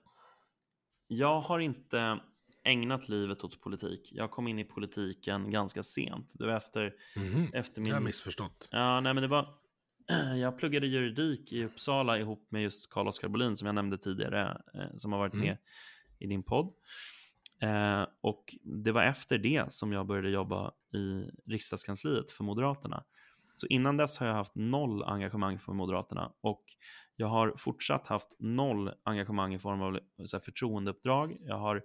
jag har inte ägnat livet åt politik. Jag kom in i politiken ganska sent. Det var efter, mm. efter min... Jag har missförstått. Ja, nej men det var... Jag pluggade juridik i Uppsala ihop med just Carl-Oskar Bolin som jag nämnde tidigare, eh, som har varit mm. med i din podd. Eh, och det var efter det som jag började jobba i riksdagskansliet för Moderaterna. Så innan dess har jag haft noll engagemang för Moderaterna och jag har fortsatt haft noll engagemang i form av så här, förtroendeuppdrag. Jag har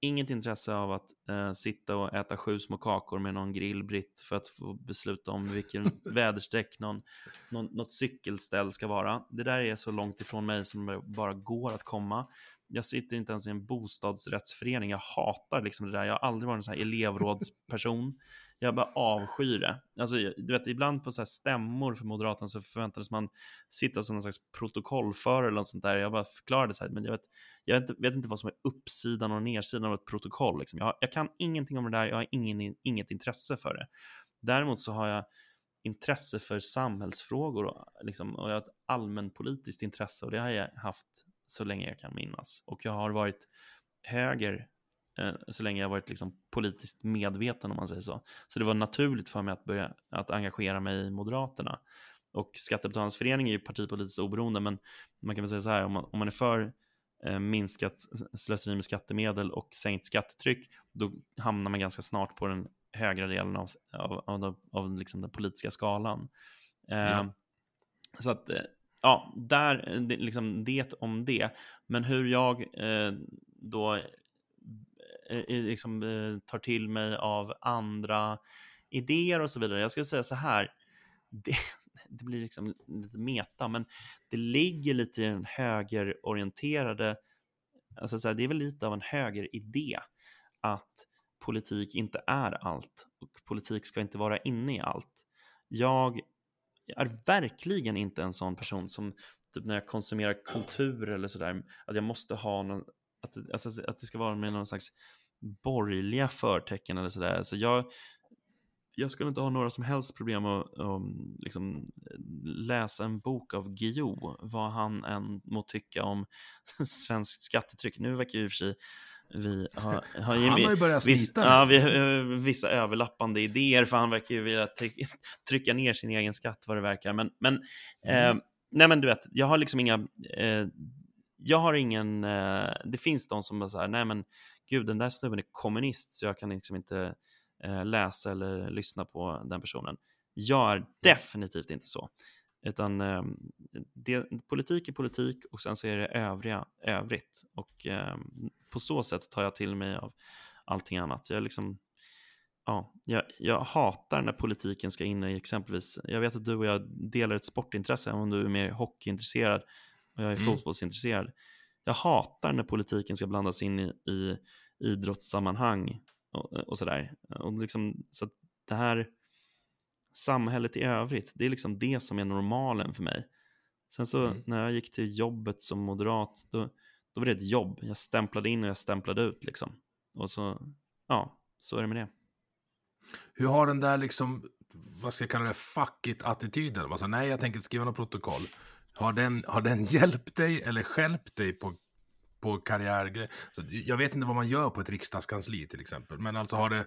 inget intresse av att eh, sitta och äta sju små kakor med någon grillbritt för att få besluta om vilken väderstreck någon, någon, något cykelställ ska vara. Det där är så långt ifrån mig som det bara går att komma. Jag sitter inte ens i en bostadsrättsförening. Jag hatar liksom det där. Jag har aldrig varit en sån här elevrådsperson. Jag bara avskyr det. Alltså, du vet, ibland på så här stämmor för Moderaterna så förväntades man sitta som någon slags protokollförare eller något sånt där. Jag bara förklarade så här, men jag vet, jag vet, vet inte vad som är uppsidan och nedsidan av ett protokoll. Liksom. Jag, jag, kan ingenting om det där, jag har ingen, inget intresse för det. Däremot så har jag intresse för samhällsfrågor och, liksom, och jag har ett allmänpolitiskt intresse och det har jag haft så länge jag kan minnas. Och jag har varit höger Eh, så länge jag varit liksom politiskt medveten om man säger så. Så det var naturligt för mig att börja att engagera mig i Moderaterna. Och Skattebetalarnas förening är ju partipolitiskt oberoende, men man kan väl säga så här, om man, om man är för eh, minskat slöseri med skattemedel och sänkt skattetryck, då hamnar man ganska snart på den högra delen av, av, av, av liksom den politiska skalan. Eh, ja. Så att, eh, ja, där, liksom det om det. Men hur jag eh, då eh, eh, liksom, eh, tar till mig av andra idéer och så vidare. Jag skulle säga så här, det, det blir liksom lite meta, men det ligger lite i den högerorienterade, alltså så här, det är väl lite av en högeridé att politik inte är allt och politik ska inte vara inne i allt. Jag är verkligen inte en sån person som typ när jag konsumerar kultur eller sådär, att jag måste ha någon, att, att, att det ska vara med någon slags borgerliga förtecken eller sådär. Så alltså jag, jag skulle inte ha några som helst problem att, att liksom, läsa en bok av Guillou, vad han än må tycka om svenskt skattetryck. Nu verkar ju i och för sig vi har, har han har ju börjat smita ja, vi har vissa överlappande idéer, för han verkar ju vilja trycka ner sin egen skatt vad det verkar. Men, men, mm. eh, nej men du vet, jag har liksom inga, eh, jag har ingen, eh, det finns de som bara så här, nej men gud, den där snubben är kommunist så jag kan liksom inte eh, läsa eller lyssna på den personen. Jag är definitivt inte så. Utan eh, det, politik är politik och sen så är det övriga övrigt. Och eh, på så sätt tar jag till mig av allting annat. Jag liksom, ja, jag, jag, hatar när politiken ska in i exempelvis, jag vet att du och jag delar ett sportintresse, om du är mer hockeyintresserad och jag är mm. fotbollsintresserad. Jag hatar när politiken ska blandas in i, i idrottssammanhang och, och sådär. Och liksom, så det här samhället i övrigt, det är liksom det som är normalen för mig. Sen så mm. när jag gick till jobbet som moderat, då, då var det ett jobb. Jag stämplade in och jag stämplade ut liksom. Och så, ja, så är det med det. Hur har den där liksom, vad ska jag kalla det, fuck it-attityden? Alltså nej, jag tänker skriva något protokoll. Har den, har den hjälpt dig eller skälpt dig på, på karriärgrej? Jag vet inte vad man gör på ett riksdagskansli till exempel, men alltså har det...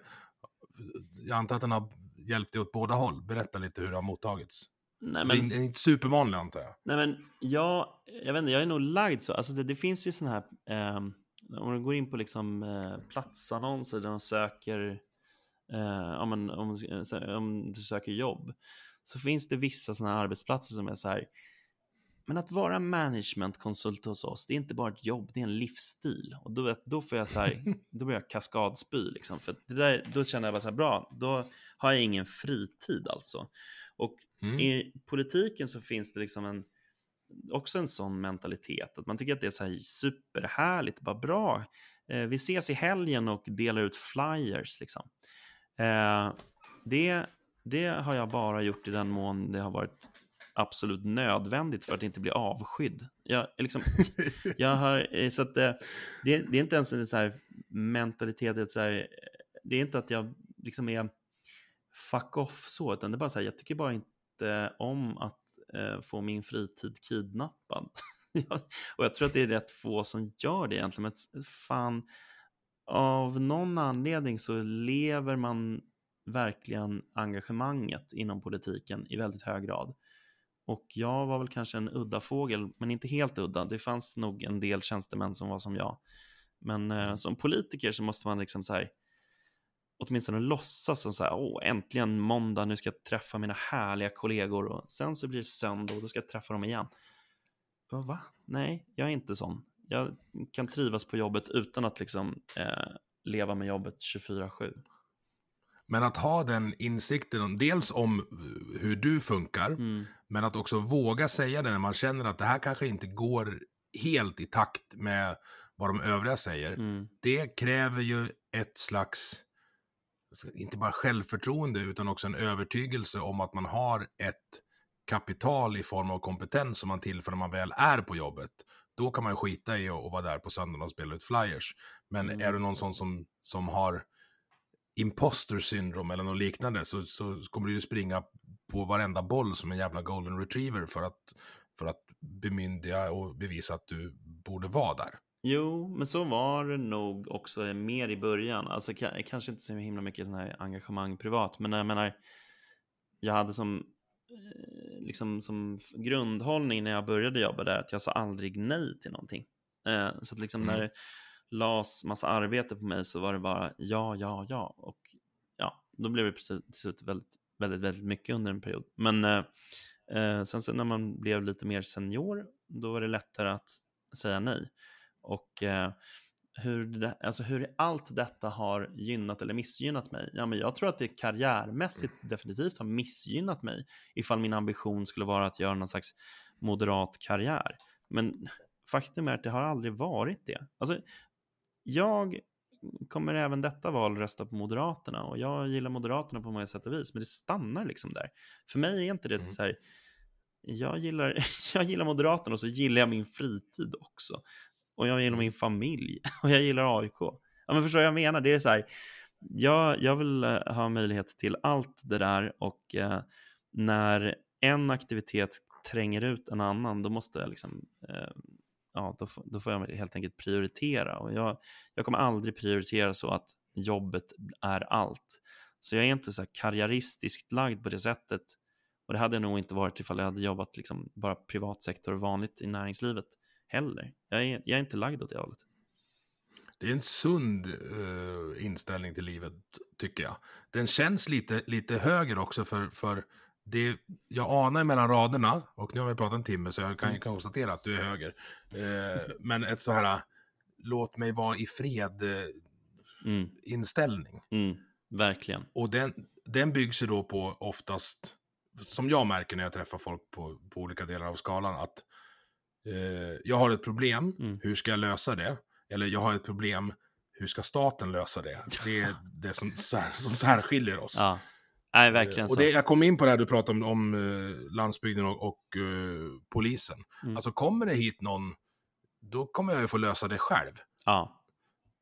Jag antar att den har hjälpt dig åt båda håll. Berätta lite hur det har mottagits. Nej, men, det är inte supervanlig antar jag. Nej, men jag, jag vet inte, jag är nog lagd så. Alltså det, det finns ju sådana här, eh, om du går in på liksom eh, platsannonser där de söker, eh, om, man, om, om du söker jobb, så finns det vissa sådana här arbetsplatser som är så här, men att vara managementkonsult hos oss, det är inte bara ett jobb, det är en livsstil. Och då, då får jag så här, då börjar jag kaskadspy liksom. För det där, då känner jag bara så här, bra, då har jag ingen fritid alltså. Och mm. i politiken så finns det liksom en, också en sån mentalitet, att man tycker att det är så här superhärligt, bara bra, eh, vi ses i helgen och delar ut flyers. Liksom. Eh, det, det har jag bara gjort i den mån det har varit absolut nödvändigt för att inte bli avskydd. Jag, liksom, jag har, eh, så att, det, det, är inte ens en så här mentalitet, så här, det är inte att jag liksom är fuck off så, utan det är bara så här, jag tycker bara inte om att eh, få min fritid kidnappad. och jag tror att det är rätt få som gör det egentligen, men fan, av någon anledning så lever man verkligen engagemanget inom politiken i väldigt hög grad. Och jag var väl kanske en udda fågel, men inte helt udda. Det fanns nog en del tjänstemän som var som jag. Men eh, som politiker så måste man liksom så här, åtminstone låtsas som så här, åh, äntligen måndag, nu ska jag träffa mina härliga kollegor och sen så blir det söndag och då ska jag träffa dem igen. Va? Nej, jag är inte sån. Jag kan trivas på jobbet utan att liksom eh, leva med jobbet 24-7. Men att ha den insikten, dels om hur du funkar, mm. men att också våga säga det när man känner att det här kanske inte går helt i takt med vad de övriga säger. Mm. Det kräver ju ett slags, inte bara självförtroende, utan också en övertygelse om att man har ett kapital i form av kompetens som man tillför när man väl är på jobbet. Då kan man skita i att vara där på söndagen och spela ut flyers. Men mm. är du någon sån som, som har imposter syndrom eller något liknande så, så kommer du ju springa på varenda boll som en jävla golden retriever för att, för att bemyndiga och bevisa att du borde vara där. Jo, men så var det nog också mer i början. Alltså kanske inte så himla mycket sån här engagemang privat, men jag menar, jag hade som, eh, liksom, som grundhållning när jag började jobba där att jag sa aldrig nej till någonting. Eh, så att liksom mm. när las massa arbete på mig så var det bara ja, ja, ja. Och ja, då blev det till slut väldigt, väldigt, väldigt mycket under en period. Men eh, eh, sen så när man blev lite mer senior, då var det lättare att säga nej. Och eh, hur, det, alltså hur allt detta har gynnat eller missgynnat mig? Ja, men jag tror att det karriärmässigt definitivt har missgynnat mig ifall min ambition skulle vara att göra någon slags moderat karriär. Men faktum är att det har aldrig varit det. Alltså, jag kommer även detta val rösta på Moderaterna och jag gillar Moderaterna på många sätt och vis, men det stannar liksom där. För mig är inte det mm. så här, jag gillar, jag gillar Moderaterna och så gillar jag min fritid också. Och jag gillar min familj och jag gillar AIK. Ja, men förstår jag menar? Det är så här, jag, jag vill eh, ha möjlighet till allt det där och eh, när en aktivitet tränger ut en annan, då måste jag liksom eh, ja, då, då får jag helt enkelt prioritera. Och jag, jag kommer aldrig prioritera så att jobbet är allt. Så jag är inte så karriäristiskt lagd på det sättet. Och det hade jag nog inte varit ifall jag hade jobbat liksom bara privat sektor och vanligt i näringslivet heller. Jag är, jag är inte lagd åt det hållet. Det är en sund uh, inställning till livet, tycker jag. Den känns lite, lite högre också för, för det, jag anar mellan raderna, och nu har vi pratat en timme så jag kan ju mm. konstatera att du är höger. Eh, men ett så här, låt mig vara i fred eh, mm. inställning. Mm, verkligen. Och den, den byggs ju då på oftast, som jag märker när jag träffar folk på, på olika delar av skalan, att eh, jag har ett problem, mm. hur ska jag lösa det? Eller jag har ett problem, hur ska staten lösa det? Det är det som, som särskiljer oss. Ja. Nej, verkligen och det, Jag kom in på det här du pratade om, om uh, landsbygden och, och uh, polisen. Mm. Alltså kommer det hit någon, då kommer jag ju få lösa det själv. Ja.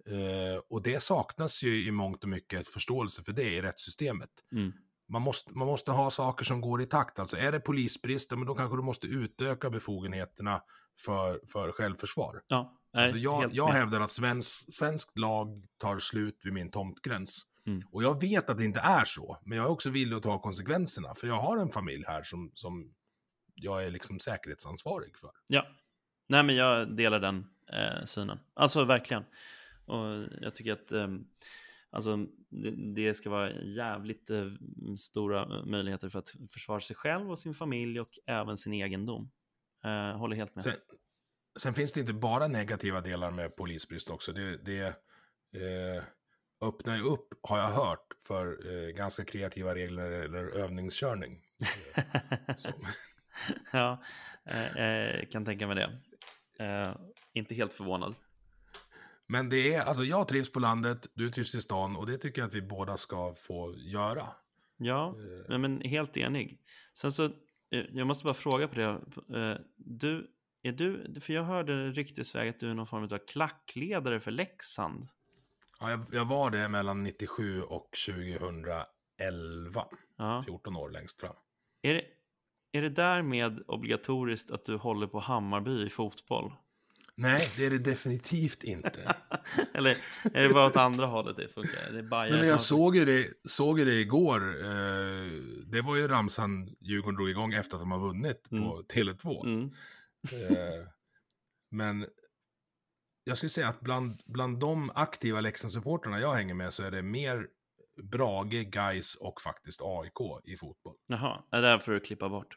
Uh, och det saknas ju i mångt och mycket förståelse för det i rättssystemet. Mm. Man, måste, man måste ha saker som går i takt. Alltså är det polisbrist, men då kanske du måste utöka befogenheterna för, för självförsvar. Ja, alltså jag jag hävdar att svensk, svensk lag tar slut vid min tomtgräns. Mm. Och jag vet att det inte är så, men jag är också villig att ta konsekvenserna. För jag har en familj här som, som jag är liksom säkerhetsansvarig för. Ja, nej men jag delar den eh, synen. Alltså verkligen. Och jag tycker att eh, alltså, det, det, ska vara jävligt eh, stora möjligheter för att försvara sig själv och sin familj och även sin egendom. Eh, håller helt med. Sen, sen, finns det inte bara negativa delar med polisbrist också. Det, det eh, öppnar ju upp, har jag hört, för eh, ganska kreativa regler eller övningskörning. ja, eh, eh, kan tänka mig det. Eh, inte helt förvånad. Men det är, alltså jag trivs på landet, du trivs i stan och det tycker jag att vi båda ska få göra. Ja, Eh. men helt enig. Sen så, eh, jag måste bara fråga på det. Eh, Du, är du, för jag hörde ryktesväg att du är någon form av klackledare för Leksand. Ja, jag, jag var det mellan 97 och 2011. Ja. 14 år längst fram. Är det, är det därmed obligatoriskt att du håller på Hammarby i fotboll? Nej, det är det definitivt inte. Eller är det bara åt andra hållet det funkar? Det är Nej, men jag har- såg ju det, såg ju det igår. Eh, det var ju ramsan Djurgården drog igång efter att de har vunnit på Tele2. Mm. Eh, men jag skulle säga att bland, bland de aktiva Leksandssupportrarna jag hänger med så är det mer Brage, Geis och faktiskt AIK i fotboll. Jaha, det där får du klippa bort.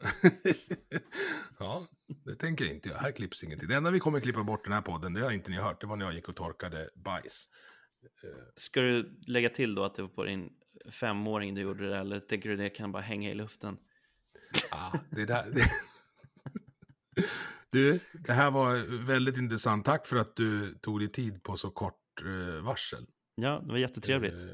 ja, det tänker inte jag. Här klipps ingenting. Det enda vi kommer klippa bort den här podden, det har inte ni hört, det var när jag gick och torkade bajs. Ska du lägga till då att det var på din femåring du gjorde det, eller tänker du det kan bara hänga i luften? Ah, det där... Du, det här var väldigt intressant. Tack för att du tog dig tid på så kort eh, varsel. Ja, det var jättetrevligt.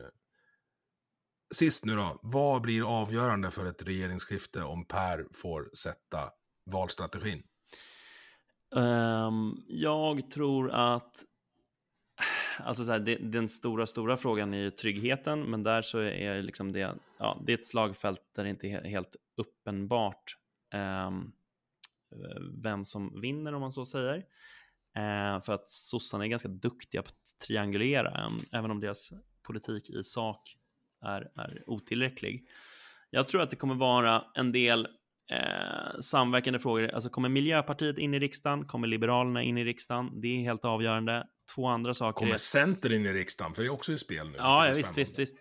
Sist nu då, vad blir avgörande för ett regeringsskifte om Per får sätta valstrategin? Um, jag tror att alltså så här, det, den stora, stora frågan är ju tryggheten, men där så är liksom det, ja, det är ett slagfält där det inte är helt uppenbart um, vem som vinner, om man så säger. Uh, för att sossarna är ganska duktiga på att triangulera, um, även om deras politik i sak är, är otillräcklig. Jag tror att det kommer vara en del eh, samverkande frågor. Alltså kommer Miljöpartiet in i riksdagen? Kommer Liberalerna in i riksdagen? Det är helt avgörande. Två andra saker. Kommer. Centern in i riksdagen? För det är också i spel nu. Ja, ja visst, visst, visst.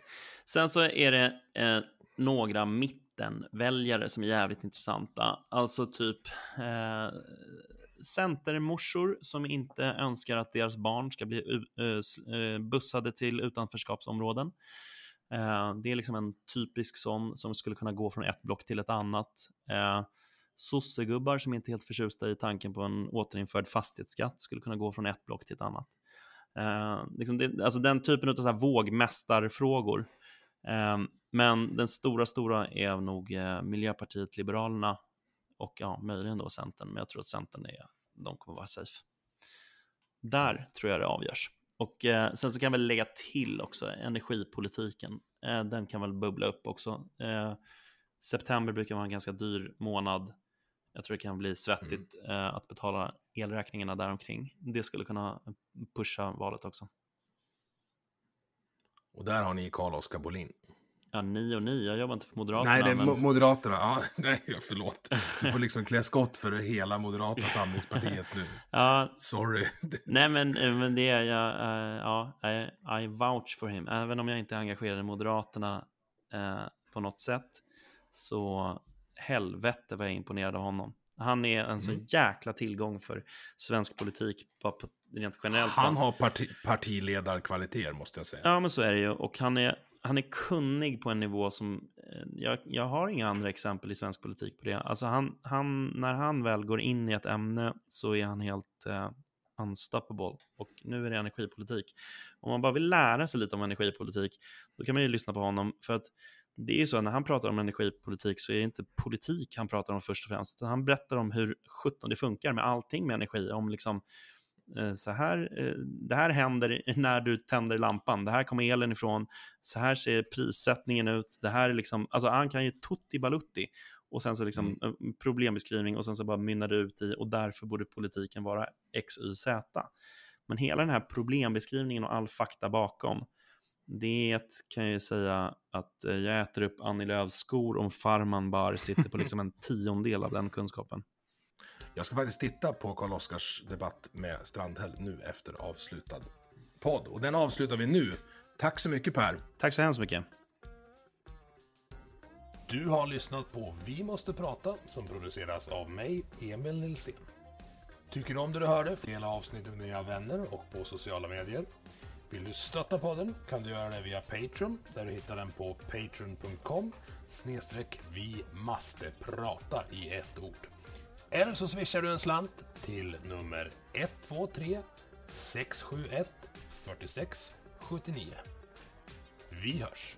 Sen så är det eh, några mittenväljare som är jävligt intressanta. Alltså typ eh, centermorsor som inte önskar att deras barn ska bli u- s- eh, bussade till utanförskapsområden. Eh, det är liksom en typisk sån som skulle kunna gå från ett block till ett annat. Eh, sossegubbar som inte är helt förtjusta i tanken på en återinförd fastighetsskatt skulle kunna gå från ett block till ett annat. Eh, liksom det, alltså den typen av så här vågmästarfrågor. Eh, men den stora, stora är nog eh, Miljöpartiet, Liberalerna och ja, möjligen då Centern. Men jag tror att Centern är, de kommer vara safe. Där tror jag det avgörs. Och eh, sen så kan väl lägga till också energipolitiken. Eh, den kan väl bubbla upp också. Eh, september brukar vara en ganska dyr månad. Jag tror det kan bli svettigt eh, att betala elräkningarna däromkring. Det skulle kunna pusha valet också. Och där har ni Carl-Oskar Bolin. Ja, ni och ni, jag jobbar inte för Moderaterna. Nej, det är men... Mo- Moderaterna. Ja, nej, förlåt. Du får liksom klä skott för hela Moderata samlingspartiet nu. ja, Sorry. nej men, eh, men det är jag, eh, ja, I, I vouch for him. Även om jag inte är engagerad i Moderaterna eh, på något sätt, så helvete vad jag är imponerad av honom. Han är en så jäkla tillgång för svensk politik, bara på rent generellt. Han har parti partiledarkvaliteter, måste jag säga. Ja, men så är det ju. Och han är, han är kunnig på en nivå som... Eh, jag, jag har inga andra exempel i svensk politik på det. Alltså han, han, när han väl går in i ett ämne så är han helt eh, unstoppable. Och nu är det energipolitik. Om man bara vill lära sig lite om energipolitik, då kan man ju lyssna på honom. För att det är ju så, när han pratar om energipolitik så är det inte politik han pratar om först och främst. Utan han berättar om hur 17 det funkar med allting med energi. Om liksom eh, så här, eh, det här händer när du tänder lampan, det här kommer elen ifrån, så här ser prissättningen ut, det här är liksom, alltså han kan ju tutti balutti och sen så liksom Mm. en problembeskrivning och sen så bara mynnar det ut i och därför borde politiken vara X, Y, Z. Men hela den här problembeskrivningen och all fakta bakom, det kan jag ju säga att eh, jag äter upp Annie Lööfs skor om Farman bara sitter på liksom en tiondel av den kunskapen. Jag ska faktiskt titta på Karl Oskars debatt med Strandhäll nu efter avslutad podd. Och den avslutar vi nu. Tack så mycket Per. Tack så hemskt mycket. Du har lyssnat på Vi måste prata som produceras av mig, Emil Nilsson. Tycker du om det du hörde? Dela avsnittet med dina vänner och på sociala medier. Vill du stötta podden kan du göra det via Patreon där du hittar den på patreon.com snedstreck vi måste prata i ett ord. Eller så swishar du en slant till nummer 123 671 46 79. Vi hörs!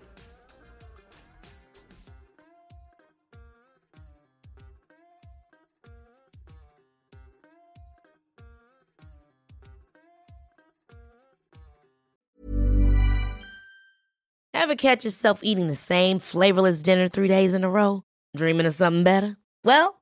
Ever catch yourself eating the same flavorless dinner three days in a row? Dreaming of something better? Well,